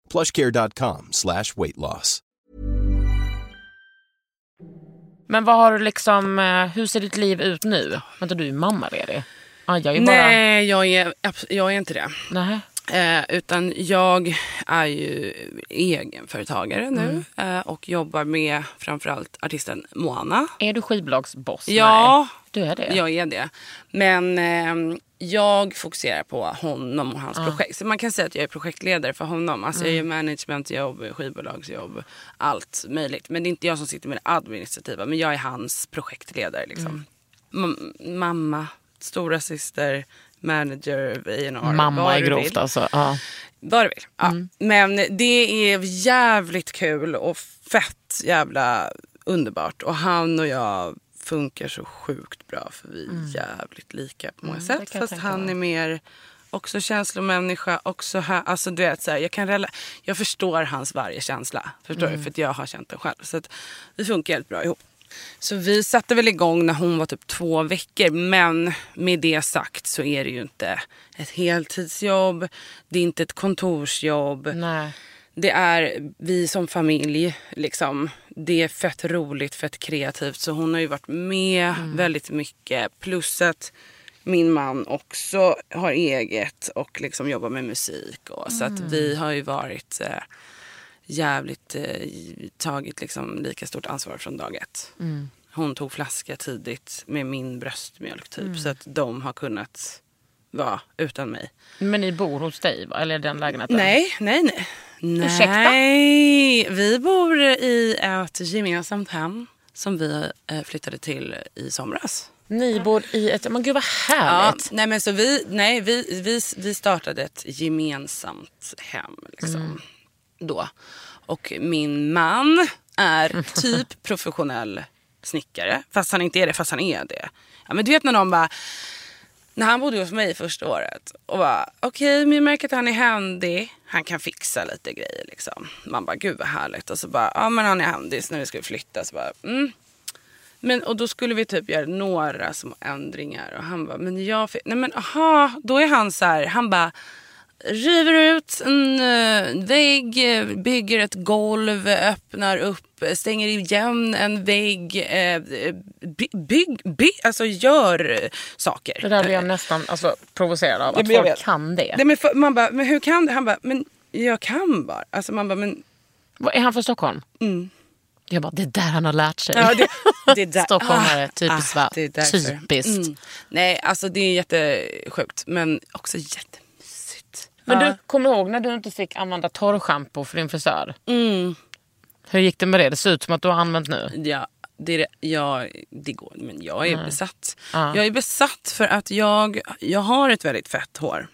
plushcare.com slash weight loss. Men vad har du liksom, eh, hur ser ditt liv ut nu? Vänta, du är mammaledig. Ah, jag är ju bara... Nej, jag är, jag är inte det. Nej. Eh, utan jag är ju egenföretagare nu eh, och jobbar med framförallt artisten Moana. Är du skivbolagsboss? Ja, Nej. Du är det? jag är det. Men eh, jag fokuserar på honom och hans projekt. Så man kan säga att jag är projektledare för honom. Alltså jag gör managementjobb, skivbolagsjobb, allt möjligt. Men det är inte jag som sitter med det administrativa. Men jag är hans projektledare. Liksom. Ma- mamma, stora syster, manager, A&R, Mamma är grovt vill. alltså. Ja. Vad du vill. Ja. Men det är jävligt kul och fett jävla underbart. Och han och jag funkar så sjukt bra för vi är jävligt lika på många det sätt. Fast han är mer också känslomänniska. Också här, alltså du vet, så här, jag, kan rela- jag förstår hans varje känsla. Förstår du? För att jag har känt den själv. Så att vi funkar helt bra ihop. Så vi satte väl igång när hon var typ två veckor. Men med det sagt så är det ju inte ett heltidsjobb. Det är inte ett kontorsjobb. Nej. Det är vi som familj. Liksom. Det är fett roligt, fett kreativt. Så hon har ju varit med väldigt mycket. Plus att min man också har eget och liksom jobbar med musik. Och, Så att vi har ju varit eh, jävligt eh, tagit liksom lika stort ansvar från dag ett. Hon tog flaska tidigt med min bröstmjölk typ. Så att de har kunnat vara utan mig. Men ni bor hos dig va? Eller den lägenheten? Nej, nej, nej. Ursäkta? Nej, vi bor i ett gemensamt hem som vi eh, flyttade till i somras. Ni bor i ett... Men gud vad Ja, härligt. nej, men så vi, nej, vi, vi, vi startade ett gemensamt hem. Liksom, Mm. då. Och min man är typ professionell snickare. Fast han inte är det, fast han är det. Ja, men du vet när någon bara... När han bodde hos mig första året och bara okej, okay, jag märker att han är händig. Han kan fixa lite grejer liksom. Man bara gud vad härligt. Och så bara ja men han är händig så när vi skulle flytta så bara mm. Men och då skulle vi typ göra några små ändringar och han bara men jag fi- nej men aha då är han så här han bara river ut en uh, vägg, eh, bygger ett golv, öppnar upp, eh, stänger igen en vägg, uh, bygg, bygg, alltså gör eh, saker. Det där blir jag nästan alltså, provocerad av. Ja, Att jag folk kan det. Nej, men för, man bara, men hur kan du? Han bara, men jag kan bara. Alltså man bara, men Är han från Stockholm? Jag bara, det är där han har lärt sig. Mm. Ja, det, det är där. Stockholmare, Ah, typiskt ah, va? Typiskt. Mm. Nej, alltså det är jättesjukt. Men också jättemysigt. Men du, kommer ihåg när du inte fick använda torrschampo för din frisör? Mm. Hur gick det med det? Det ser ut som att du har använt nu. Ja, det, är det, ja, det går. Men jag är besatt. Ja. Jag är besatt för att jag, jag har ett väldigt fett hår.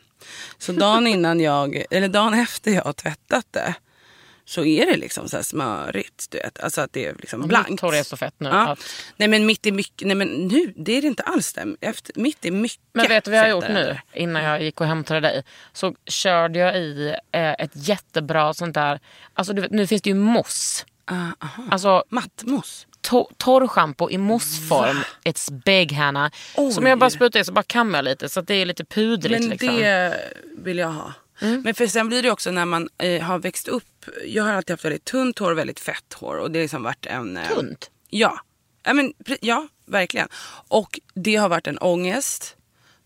Så dagen innan jag, eller dagen efter jag har tvättat det så är det liksom så smörigt. Du vet. Alltså att det är liksom blankt. Mitt hår är så fett nu. Ja. Att... Nej men mitt är mycket, nej men nu det är det inte alls det. Efter, mitt är mycket Men vet du vad jag har gjort nu? Innan jag gick och hämtade dig. Så körde jag i eh, ett jättebra sånt där... Alltså du vet, nu finns det ju moss. Ah, aha. Alltså Mattmos. to- torrschampo i mossform. It's big Hanna. Som jag bara sprutar i så bara kammar jag lite så att det är lite pudrigt. Men liksom. det vill jag ha. Men för sen blir det också när man eh, har växt upp. Jag har alltid haft väldigt tunt hår och väldigt fett hår. Och det har liksom varit en... eh, Tunt? Ja. Ja, men, ja, verkligen. Och det har varit en ångest.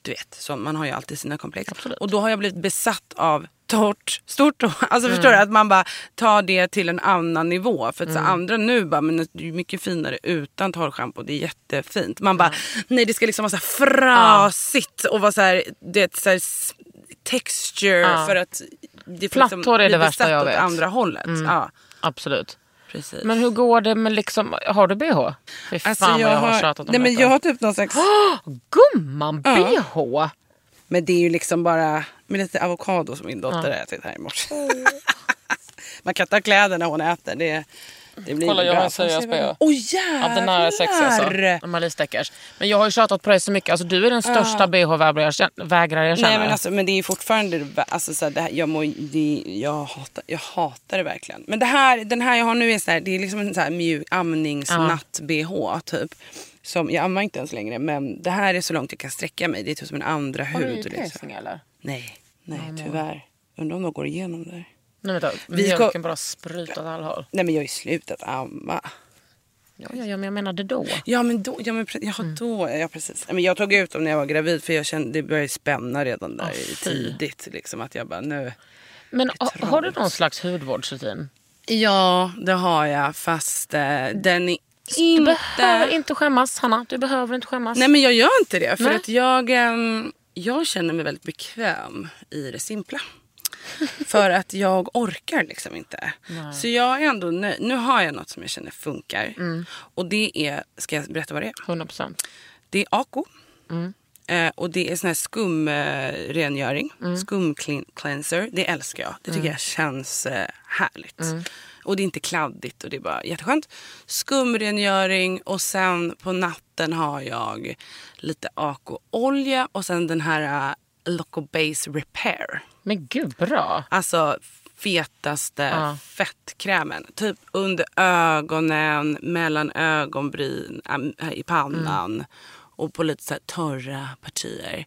Du vet, så man har ju alltid sina komplex. Och då har jag blivit besatt av torrt, stort hår. Alltså förstår du? Att man bara tar det till en annan nivå. För att så andra nu bara, men det är mycket finare utan torrschampo. Det är jättefint. Man bara, nej det ska liksom vara så här frasigt och vara så här, det så här texture Ja. för att det får Platt liksom är det värsta jag vet. andra hållet. Ja. Absolut. precis. Men hur går det med liksom, har du bh? Fy fan Alltså, vad jag har tjatat om nej, men jag har typ någon slags... Gumman, bh! Men det är ju liksom bara med lite avokado som min dotter ätit här i morse. Man kan ta kläder när hon äter. Det, det blir Kolla, jag har en seriös bh. Åh jävlar! Ja, den här är sexig alltså. Marie Stickers. Men jag har ju tjatat på dig så mycket. Alltså, du är den största bh-vägrare jag känner. Nej men, alltså, men det är fortfarande, alltså, så här, det här, jag, mår, det, jag, hatar, jag hatar det verkligen. Men det här, den här jag har nu är, så här, det är liksom en så här mjuk amningsnatt-bh typ. Som, jag ammar inte ens längre men det här är så långt jag kan sträcka mig. Det är typ som en andra har du hud. ju liksom. piercing eller? Nej, nej tyvärr. Undrar om de går igenom där. Nej vänta, mjölken bara sprutar åt alla håll. Nej men jag har ju slutat amma. Ja, ja, ja, men jag menade då. Ja men då, ja, men, ja, Mm. då ja, precis. Men jag tog ut dem när jag var gravid för jag kände det började spänna redan där fy. tidigt. Liksom, att jag bara nu. Men ha, har du någon slags hudvårdsrutin? Ja det har jag fast eh, den är Du inte... behöver inte skämmas, Hanna. Du behöver inte skämmas. Nej men jag gör inte det för Nej. att jag, ehm, jag känner mig väldigt bekväm i det simpla. För att jag orkar liksom inte. Så jag är ändå nöjd. Nu har jag något som jag känner funkar. Mm. Och det är, ska jag berätta vad det är? 100 procent. Det är Ako. Mm. Eh, och det är sån här skumrengöring. Eh, Skum-cleanser. Det älskar jag. Det tycker Mm. jag känns eh, härligt. Och det är inte kladdigt och det är bara jätteskönt. Skumrengöring och sen på natten har jag lite Ako-olja och sen den här uh, Loco Base Repair. Men gud, bra. Alltså fetaste Ja. fettkrämen. Typ under ögonen, mellan ögonbryn, äh, i pannan Mm. och på lite så torra partier.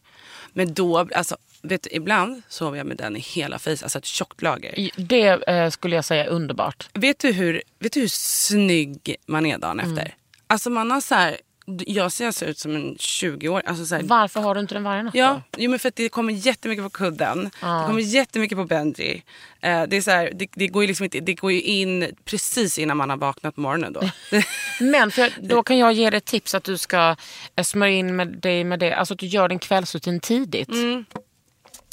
Men då, alltså vet du, ibland sover jag med den i hela face, alltså ett tjockt lager. Det eh, skulle jag säga är underbart. Vet du hur, vet du hur snygg man är dagen Mm. efter? Alltså man har så här, jag ser alltså ut som en 20 år. Alltså så här, Varför har du inte den varje natt Ja, då? jo, men för att det kommer jättemycket på kudden. Det kommer jättemycket på Benji. Eh, det, är så här, det, det, går ju liksom inte, det går ju in precis innan man har vaknat på morgonen. Då. Men för, då kan jag ge dig ett tips att du ska eh, smörja in med dig med det. Alltså att du gör din kvällsrutin tidigt. Mm.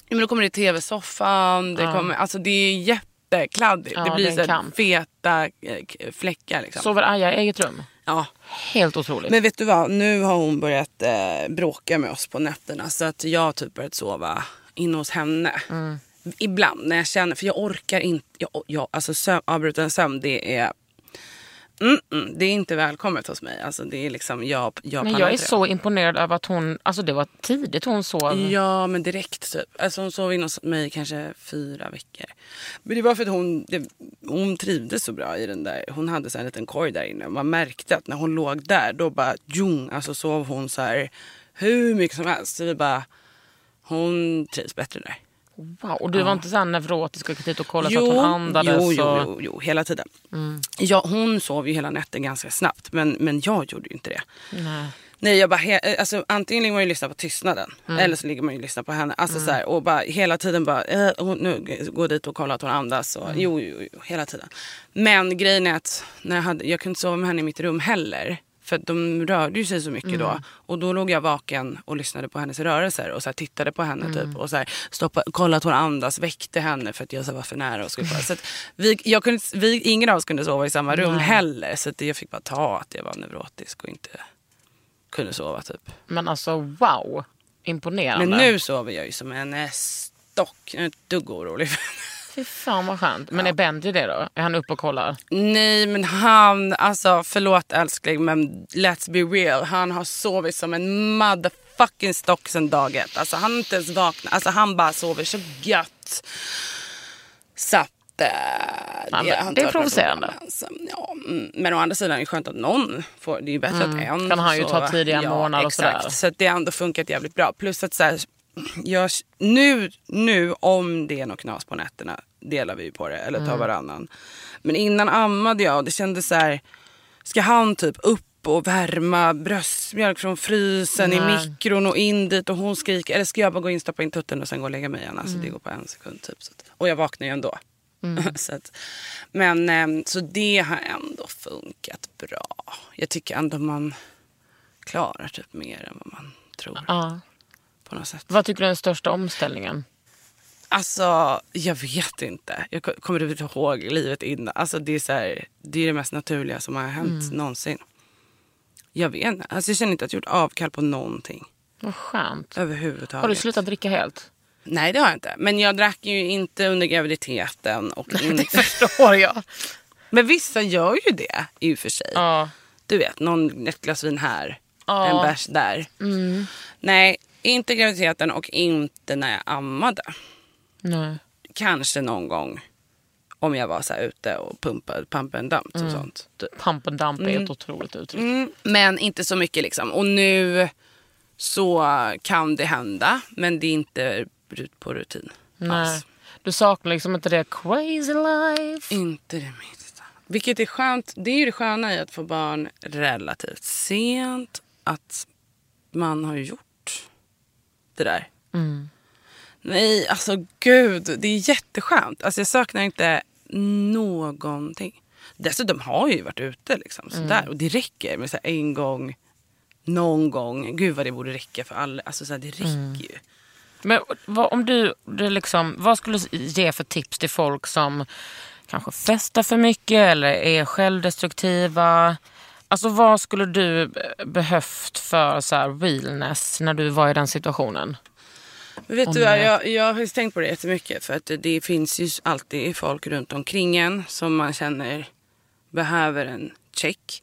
Ja, men då kommer det tv-soffan. Det, kommer, alltså, det är jättekladdigt. Ja, det blir så här feta eh, fläckar. Liksom. Sover Aja i eget rum? Ja. Helt otroligt. Men vet du vad, nu har hon börjat eh, bråka med oss på nätterna. Så att jag har typ börjat sova inne hos henne. Mm. Ibland när jag känner, för jag orkar inte. Jag, jag, alltså sömn, avbruten sömn det är Mm, mm, det är inte välkommet hos mig. Alltså, det är liksom, jag, jag Men jag är så imponerad över att hon, alltså det var tidigt hon sov. Ja, men direkt typ. Alltså hon sov inne hos mig kanske fyra veckor. Men det var för att hon, det, hon trivdes så bra i den där. Hon hade så en liten korg där inne. Man märkte att när hon låg där då bara jung, alltså sov hon så här hur mycket som helst. Så vi bara, hon trivs bättre där. Wow. Och du var inte så här neurotisk och gick dit och kollade så att hon andades? jo, jo, och... jo, jo, hela tiden. Ja, hon sov ju hela natten ganska snabbt men, men jag gjorde ju inte det. Nej. Nej, jag bara, he- alltså, antingen ligger man ju och lyssnar på tystnaden eller så ligger man ju och lyssnar på henne. Alltså, så här, och bara, hela tiden bara, eh, hon, nu gå dit och kolla att hon andas. Och, jo, jo, jo, hela tiden. Men grejen är att när jag, hade, jag kunde inte sova med henne i mitt rum heller. För de rörde ju sig så mycket då. Och då låg jag vaken och lyssnade på hennes rörelser och så tittade på henne typ. Och så här, stoppa, kollade att hon andas, väckte henne för att jag så var för nära. Och skulle kolla. så vi, jag kunde, vi, ingen av oss kunde sova i samma rum heller. Så att jag fick bara ta att jag var neurotisk och inte kunde sova typ. Men alltså wow, imponerande. Men nu sover jag ju som en stock. Jag är inte ett dugg orolig. Fy fan vad skönt. Men är Benji det då? Är han uppe och kollar? Nej men han, alltså förlåt älskling men let's be real. Han har sovit som en motherfucking stock sen dag ett. Alltså han har inte ens vaknat. Alltså han bara sover så gött. Så att... eh, men har inte det är provocerande. Ja, mm, men å andra sidan är det skönt att någon får. Det är ju bättre att en Mm. Kan han ju ta tidiga ja, månader och exakt. sådär. Så att det har ändå funkat jävligt bra. Plus att så här, jag, nu, nu om det är något knas på nätterna delar vi på det eller Mm. tar varannan. Men innan ammade jag och det kändes så här, ska han typ upp och värma bröstmjölk från frysen i Nej. mikron och in dit och hon skriker. Eller ska jag bara gå in, stoppa in tutten och sen gå och lägga mig igen. Alltså det går på en sekund typ. Så att, och jag vaknar ju ändå. så att, men ehm, så det har ändå funkat bra. Jag tycker ändå man klarar typ mer än vad man tror Ja. På något sätt. Vad tycker du är den största omställningen? Alltså, jag vet inte. Jag ko- kommer inte ihåg livet innan. Alltså, det, är så här, det är det mest naturliga som har hänt Mm. någonsin. Jag vet inte. Alltså, jag känner inte att jag gjort avkall på någonting. Vad skönt. Överhuvudtaget. Har du slutat dricka helt? Nej, det har jag inte. Men jag drack ju inte under graviditeten. Och inte... Förstår jag. Men vissa gör ju det i och för sig. Ja. Du vet, någon, ett glas vin här, Ja. en bärs där. Nej, inte graviditeten och inte när jag ammade. Nej. Kanske någon gång om jag var så här ute och pumpade pump and dump och sånt. Pump and dump är ett otroligt uttryck. Mm, men inte så mycket liksom. Och nu så kan det hända, men det är inte på rutin. Nej. alls. Du saknar liksom inte det crazy life. Inte det minsta. Vilket är skönt. Det är ju det sköna i att få barn relativt sent. Att man har gjort det där. Nej, alltså gud. Det är jätteskönt. Alltså jag saknar inte någonting. Dessutom har jag ju varit ute liksom. Sådär. Och det räcker med så en gång, någon gång. Gud vad det borde räcka för alla. Alltså så det räcker ju. Men vad, om du, du liksom, vad skulle du ge för tips till folk som kanske festar för mycket eller är självdestruktiva? Alltså vad skulle du be- behövt för så här realness när du var i den situationen? Vet Om du, det- jag, jag har tänkt på det jättemycket. För att det finns ju alltid folk runt omkring en som man känner behöver en check.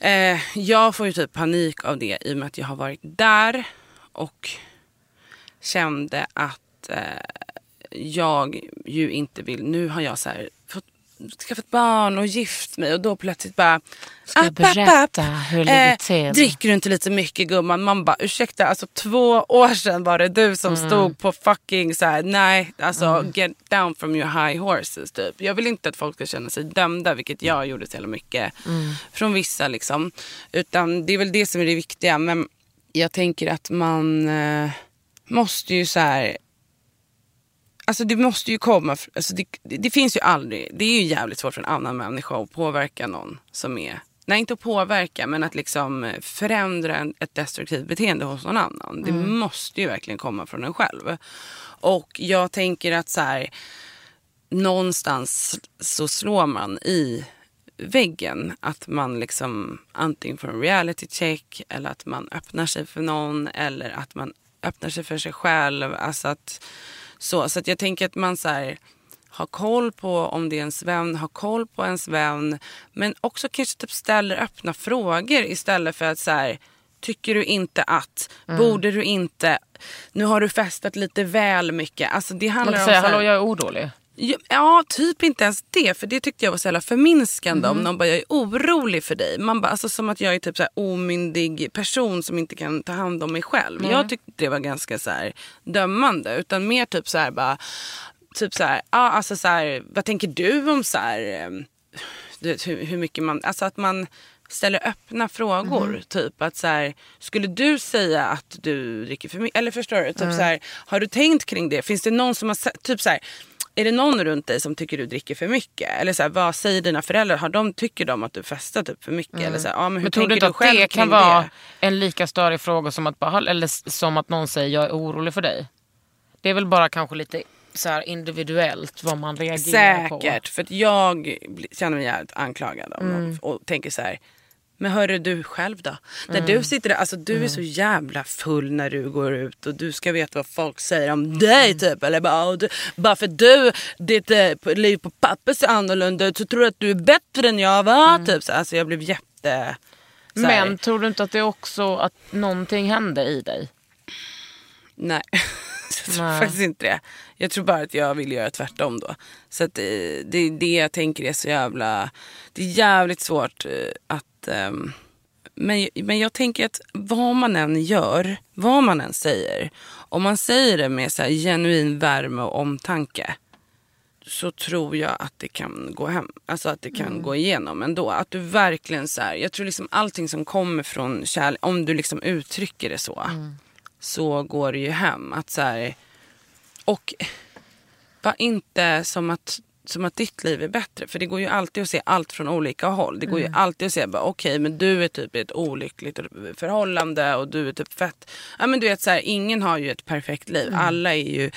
Eh, jag får ju typ panik av det i och med att jag har varit där och kände att eh, jag ju inte vill... Nu har jag så här skaffat barn och gift mig och då plötsligt bara... Ska jag app, app, app. berätta hur det ligger till? Dricker du inte lite mycket gumman? Man bara ursäkta, alltså två år sedan var det du som Mm. stod på fucking så här, nej, alltså get down from your high horses typ. Jag vill inte att folk ska känna sig dömda, vilket jag gjorde så jävla mycket Mm. från vissa liksom. Utan det är väl det som är det viktiga. Men jag tänker att man eh, måste ju så här Alltså det måste ju komma, alltså det, det, det finns ju aldrig, det är ju jävligt svårt för en annan människa att påverka någon som är, nej inte att påverka men att liksom förändra en, ett destruktivt beteende hos någon annan. Det måste ju verkligen komma från en själv. Och jag tänker att så här, någonstans så slår man i väggen att man liksom antingen får en reality check eller att man öppnar sig för någon eller att man öppnar sig för sig själv. Alltså att, så, så att jag tänker att man så här, har koll på om det är ens vän, har koll på ens vän men också kanske typ ställer öppna frågor istället för att så här, Tycker du inte att? Borde du inte? Nu har du festat lite väl mycket. Alltså det Man handlar kan om säga så här- hallå jag är orolig. Ja, typ inte ens det. För det tyckte jag var så jävla förminskande Mhm. om någon bara, jag är orolig för dig. Man bara, alltså som att jag är typ så här omyndig person som inte kan ta hand om mig själv. Jag tyckte det var ganska så här dömande. Utan mer typ så här bara, typ så här, ja alltså så här, vad tänker du om så här, ehm, du vet, hur, hur mycket man, alltså att man ställer öppna frågor. Mhm. Typ att så här, skulle du säga att du dricker för mycket? Eller förstår du? Typ så här, har du tänkt kring det? Finns det någon som har typ så här, är det någon runt dig som tycker du dricker för mycket? Eller så här, vad säger dina föräldrar? Har de, tycker de att du festar typ för mycket? Eller så här, ja, men hur Men tror du inte du att själv det kan kring vara det? en lika störig fråga som att, bara, eller som att någon säger jag är orolig för dig? Det är väl bara kanske lite så här individuellt vad man reagerar på. Säkert, för att jag känner mig jävligt anklagad Mm. någon och tänker så här. Men hörru du själv då? När Mm. du sitter där, alltså du är så jävla full när du går ut och du ska veta vad folk säger om dig Mm. typ. Eller bara, "Åh, du, bara för du, ditt eh, liv på papper ser annorlunda ut så tror du att du är bättre än jag var. Typ. Så, alltså jag blev jätte... så här- Men tror du inte att det också att någonting hände i dig? Nej, jag tror Nej. faktiskt inte det. Jag tror bara att jag vill göra tvärtom då. Så att eh, det är det jag tänker är så jävla... Det är jävligt svårt eh, att... ehm, men, men jag tänker att vad man än gör, vad man än säger. Om man säger det med så här genuin värme och omtanke. Så tror jag att det kan gå hem. Alltså att det kan gå igenom ändå. Att du verkligen så här, Jag tror liksom allting som kommer från kärlek. Om du liksom uttrycker det så så går det ju hem. Att så här, och var inte som att, som att ditt liv är bättre. För det går ju alltid att se allt från olika håll. Det går ju alltid att se bara okej men du är typ i ett olyckligt förhållande och du är typ fett. Ja men du vet så här, ingen har ju ett perfekt liv. Alla är ju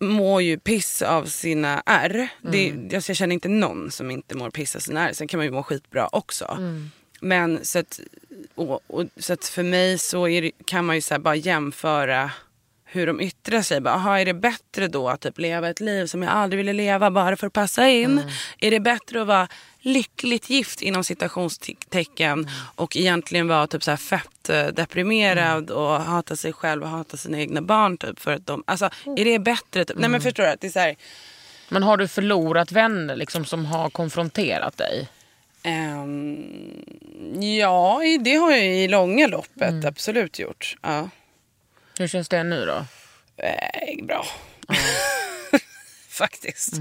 mår ju piss av sina ärr. Det, Mm. alltså, jag känner inte någon som inte mår piss av sina ärr. Sen kan man ju må skitbra också. Mm. Men så att, och, och, så att för mig så det, kan man ju så bara jämföra hur de yttrar sig. Bara, aha, är det bättre då att typ leva ett liv som jag aldrig ville leva bara för att passa in? Är det bättre att vara lyckligt gift inom citationstecken och egentligen vara typ så här fett eh, deprimerad och hata sig själv och hata sina egna barn typ för att de, alltså är det bättre? Typ? Nej men förstår du? Att det är så här, Men har du förlorat vänner liksom, som har konfronterat dig? ehm, ja, det har jag i långa loppet absolut gjort. Ja. Hur känns det nu då? Eh, bra. Faktiskt.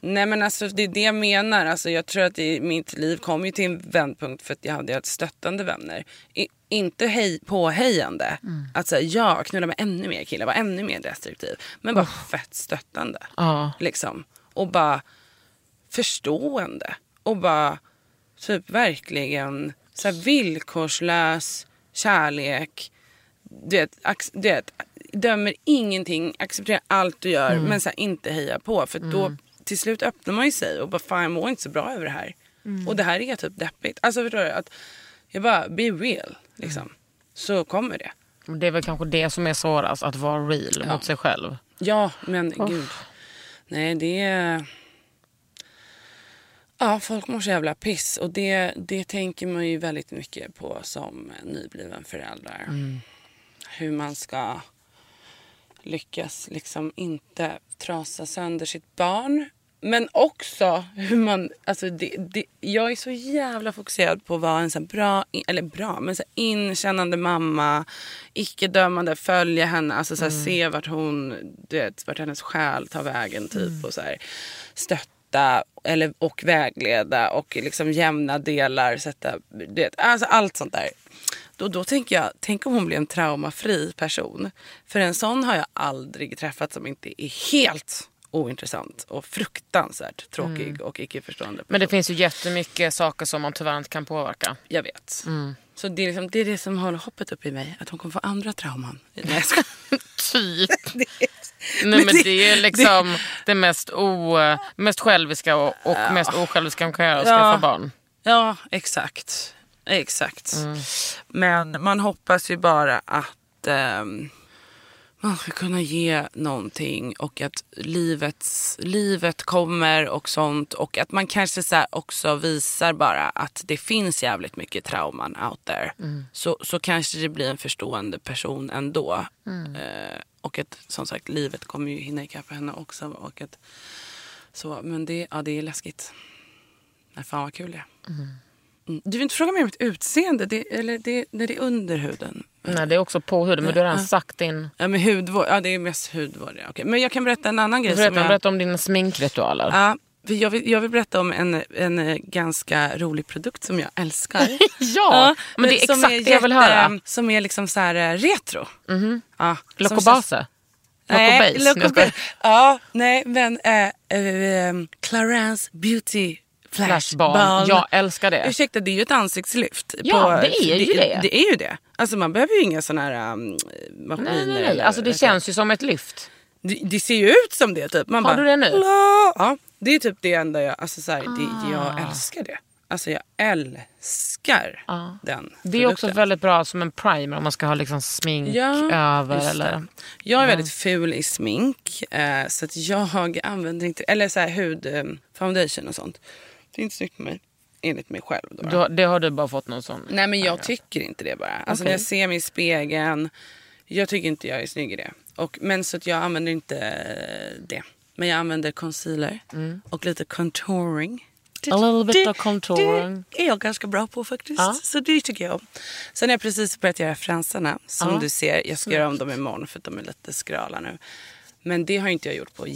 Nej men alltså det är det jag menar. Alltså, jag tror att i mitt liv kom ju till en vändpunkt för att jag hade ett stöttande vänner. I, inte hej, påhejande. Att säga ja, knulla med ännu mer killar, vara ännu mer destruktiv. Men bara fett stöttande. Ja. Liksom. Och bara förstående. Och bara typ verkligen så villkorslös kärlek. Du vet, ax, du vet, dömer ingenting, accepterar allt du gör men så här, inte heja på. För då till slut öppnar man ju sig och bara fan jag mår inte så bra över det här. Och det här är typ deppigt. Alltså förstår du? Att jag bara, be real. Liksom. Så kommer det. Det är väl kanske det som är svårast, att vara real mot sig själv. Ja, men gud. Nej, det är... Ja, folk mår så jävla piss. Och det, det tänker man ju väldigt mycket på som nybliven förälder. Hur man ska lyckas liksom inte trasa sönder sitt barn. Men också hur man... Alltså det, det, jag är så jävla fokuserad på att vara en så bra, eller bra, men så inkännande mamma. Icke-dömande, följa henne, alltså så här, se vart hon, du vet, vart hennes själ tar vägen typ. Och så här, stötta eller, och vägleda och liksom jämna delar. Sätta, du vet, alltså allt sånt där. Då, då tänker jag, tänk om hon blir en traumafri person. För en sån har jag aldrig träffat som inte är helt ointressant och fruktansvärt tråkig och icke-förstående. Men det finns ju jättemycket saker som man tyvärr inte kan påverka. Jag vet. Så det är, liksom, det är det som håller hoppet uppe i mig. Att hon kommer få andra trauman. Nej, jag. Typ. Det är- Nej, men det- det är liksom det mest, o, mest själviska och, och mest osjälviska man kan göra, att Ja. skaffa barn. Ja, exakt. Exakt. Men man hoppas ju bara att ehm, man ska kunna ge någonting och att livets, livet kommer och sånt. Och att man kanske så också visar bara att det finns jävligt mycket trauman out there. Så, så kanske det blir en förstående person ändå. Eh, och att som sagt livet kommer ju hinna ikapp henne också. Och att, så, men det, ja, det är läskigt. Nej, fan vad kul det är. Mm. Du vill inte fråga mig om mitt utseende? Det, eller det, det, det är under huden. Nej, det är också på huden, men du har redan sagt din... Ja, men hudvård. Ja, det är mest hudvård. Ja. Okej. Men jag kan berätta en annan grej. Berätta, jag... berätta om dina sminkritualer. Ja, jag, vill, jag vill berätta om en, en eh, ganska rolig produkt som jag älskar. Ja, men det är som exakt det jag vill höra. Som är liksom så här eh, retro. Ja, som Locobase? känns- Nej? Loco Base. Ja, nej, men äh, äh, Clarence Beauty Flash Flashball. Ball. Jag älskar det. Ursäkta, det är ju ett ansiktslyft. Ja, det är ju det. Det är ju det. Alltså man behöver ju inga såna här um, maskiner. Nej, nej, nej. Alltså, det känns ju som ett lyft. det, det ser ju ut som det typ. Man Har bara, du det nu? "La." Ja, det är typ det enda jag, alltså så här, det, jag älskar det. Alltså jag älskar den Det är också produkten. väldigt bra som en primer om man ska ha liksom smink Ja, över. det. Eller... Jag är väldigt ful i smink. Eh, så att jag använder inte, eller så här hud, eh, foundation och sånt. Det är inte snyggt med mig. Enligt mig själv. Då. Då, det har du bara fått någon sån... Nej men jag tycker inte det bara. Alltså när jag ser mig i spegeln. Jag tycker inte jag är snygg i det. Och, men så att jag använder inte det. Men jag använder concealer och lite contouring. A little bit det- of contouring. Det är jag ganska bra på faktiskt. Ja. Så det tycker jag om. Sen har jag precis börjat göra fransarna. Som Ja. du ser. Jag ska göra om dem imorgon för att de är lite skrala nu. Men det har inte jag gjort på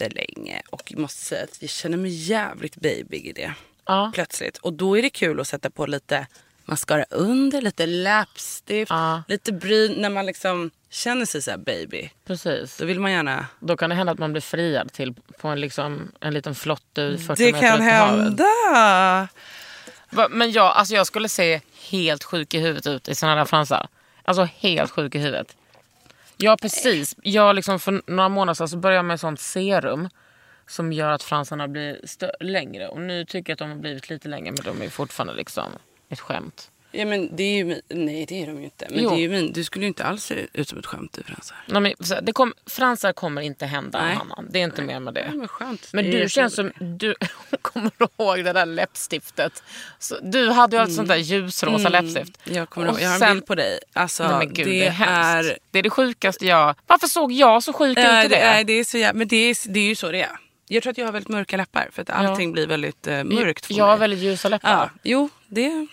jättelänge. Och jag måste säga att jag känner mig jävligt baby i det. Ja. Plötsligt. Och då är det kul att sätta på lite mascara under, lite läppstift, Ja. lite bryn. När man liksom känner sig så här baby. Precis. Då vill man gärna... Då kan det hända att man blir friad till på en, liksom, en liten flotte i 40 Det meter kan havet. hända! Men jag, alltså jag skulle se helt sjuk i huvudet ut i såna där fransar. Alltså helt sjuk i huvudet. Ja precis. Jag liksom för några månader sedan så började jag med ett sånt serum. Som gör att fransarna blir längre. Och nu tycker jag att de har blivit lite längre men de är fortfarande liksom ett skämt. Ja men det är ju. Nej det är de ju inte. Men Jo. det är ju min... Du skulle ju inte alls se ut som ett skämt du fransar. Nej, men, det kom, fransar kommer inte hända Nej. Hanna. Det är inte mer med det. Ja, men skönt. Men Det du känns som, du kommer ihåg det där läppstiftet? Så, du hade ju ett sånt där ljusrosa läppstift. Jag kommer ihåg, jag har en sen- bild på dig. Alltså, Nej, men gud, det, det är hemskt. är... Det är det sjukaste jag... Varför såg jag så sjuk ut Ja, i det, är, det är så jävla, men det är, det är ju så det är. Jag tror att jag har väldigt mörka läppar för att allting blir väldigt eh, mörkt för jag har mig. väldigt ljusa läppar. Ja, jo, det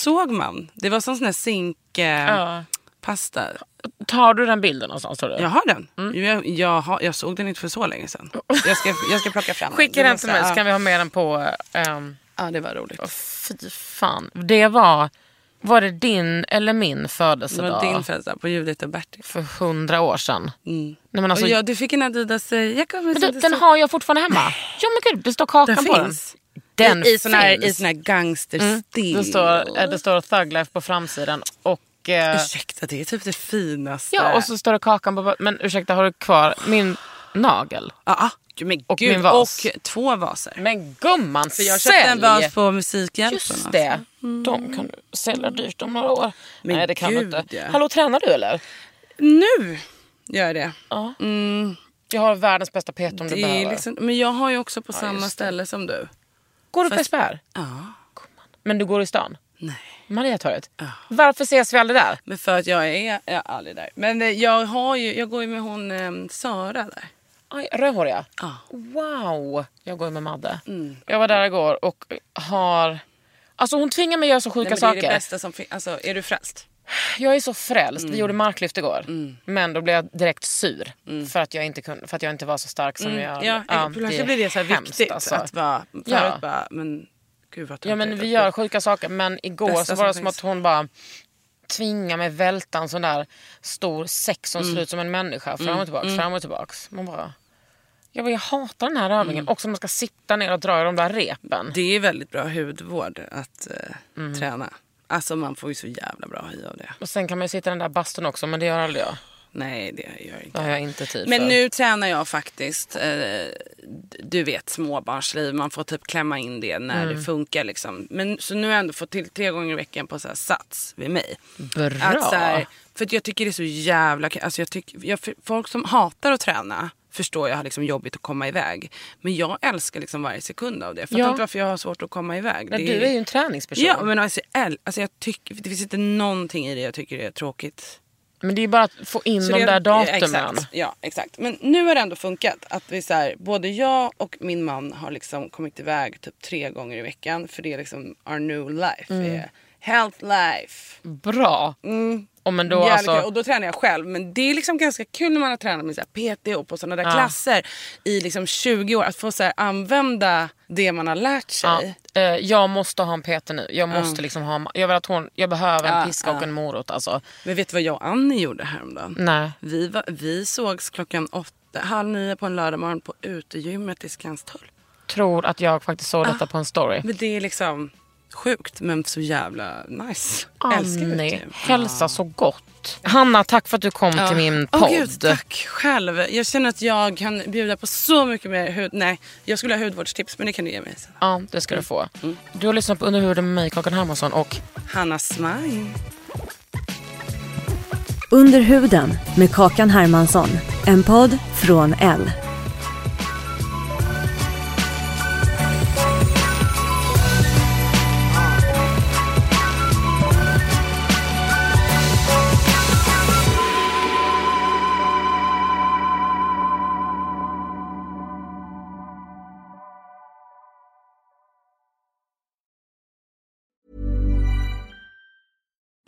såg man. Det var som sån här zinkpasta. Ja. Tar du den bilden någonstans tror du? Jag har den. Mm. Jag, jag, har, jag såg den inte för så länge sedan. Jag ska, jag ska plocka fram Skicka Du den till mig så kan vi ha med den på... ehm, Ja, det var roligt. fy fan. Det var... Var det din eller min Det födelsedag? var din födelsedag på Judith och Bertil. För hundra år sedan. Mm. Nej, men alltså, och ja, du fick en Adidas eh, jacka. men du, den har jag fortfarande hemma. Ja men gud, det står kakan Den på finns. den. Den I, i sån här, finns. i sån här gangsterstil. Det står, eh, det står Thug Life på framsidan och... Eh, Ursäkta, det är typ det finaste. ja, och så står det kakan på... Men ursäkta, har du kvar min nagel? Ja, ah, men Och gud, min vas. Och två vaser. Men gumman, För jag köpte en vas på Musikhjälpen. Just det. De kan du sälja dyrt om några år. Men Nej det kan gud, du inte. ja. Hallå tränar du eller? Nu gör jag det. Ja. Mm, Jag har världens bästa PT om du det behöver. är liksom, men jag har ju också på samma just det. ställe som du. Går du på SPR? Ja. Men du går i stan? Nej. Mariatorget? Varför ses vi aldrig där? Men för att jag är, jag är aldrig där. Men eh, jag, har ju, jag går ju med hon eh, Sara där. Aj, rödhåriga? Ja. Wow! Jag går ju med Madde. Mm. Jag var där igår och har... Alltså hon tvingar mig att göra så sjuka Nej, men det är saker. det bästa som. Alltså, är du frälst? Jag är så frälst. Mm. Vi gjorde marklyft igår. Men då blev jag direkt sur. För, att jag inte kunde, för att jag inte var så stark som jag... Mm. Ja, plötsligt blir det så här hemskt, viktigt alltså. att vara... Ja. bara, men gud vad Ja men vi gör sjuka saker. Men igår Bästa så var det som som att hon bara tvingar mig välta en sån där stor säck som Mm. ser ut som en människa. Fram och tillbaks, fram och tillbaks. Man bara... Jag, bara, jag hatar den här övningen. Också man ska sitta ner och dra i de där repen. Det är väldigt bra hudvård att eh, Mm. träna. Alltså man får ju så jävla bra hy av det. Och sen kan man ju sitta i den där bastun också men det gör aldrig jag. Nej det gör jag Det inte. har jag inte tid Men för. nu tränar jag faktiskt, eh, du vet småbarnsliv, man får typ klämma in det när Mm. det funkar liksom. Men, så nu har jag ändå fått till tre gånger i veckan på så här sats vid mig. Bra. Att så här, för jag tycker det är så jävla. Alltså jag tycker, jag, folk som hatar att träna förstår jag har liksom jobbigt att komma iväg. Men jag älskar liksom varje sekund av det. Jag fattar Ja. inte varför jag har svårt att komma iväg. Nej, Det du är ju en träningsperson. Ja men alltså, alltså jag tycker, det finns inte någonting i det jag tycker är tråkigt. Men det är bara att få in Så de det- där datumen. Exakt, ja, exakt. Men nu har det ändå funkat. Att vi så här, både jag och min man har liksom kommit iväg typ tre gånger i veckan. För det är liksom our new life. Mm. Är health life. Bra. Mm. Och men då alltså... Och då tränar jag själv. Men det är liksom ganska kul när man har tränat med så PT och på sådana där Ja. klasser i liksom 20 år. Att få så använda det man har lärt sig. Ja, eh, jag måste ha en PT nu. Jag måste liksom ha... Jag, vill att hon, jag behöver en Ja, piska och ja. en morot alltså. Men vet du vad jag och Annie gjorde häromdagen? Nej. Vi, var, vi sågs klockan åtta, halv nio på en lördag morgon på utegymmet i Skanstull. Tror att jag faktiskt såg detta på en story. Men det är liksom sjukt men så jävla nice. Älskar Annie, utegym. hälsa så gott. Hanna, tack för att du kom till min podd. Gud, tack själv. Jag känner att jag kan bjuda på så mycket mer hud... Nej, jag skulle ha hudvårdstips men det kan du ge mig sen. Ja, det ska du få. Mm. Du har lyssnat på Under huden med mig, Kakan Hermansson och Hanna Smile. Under huden med Kakan Hermansson. En podd från L.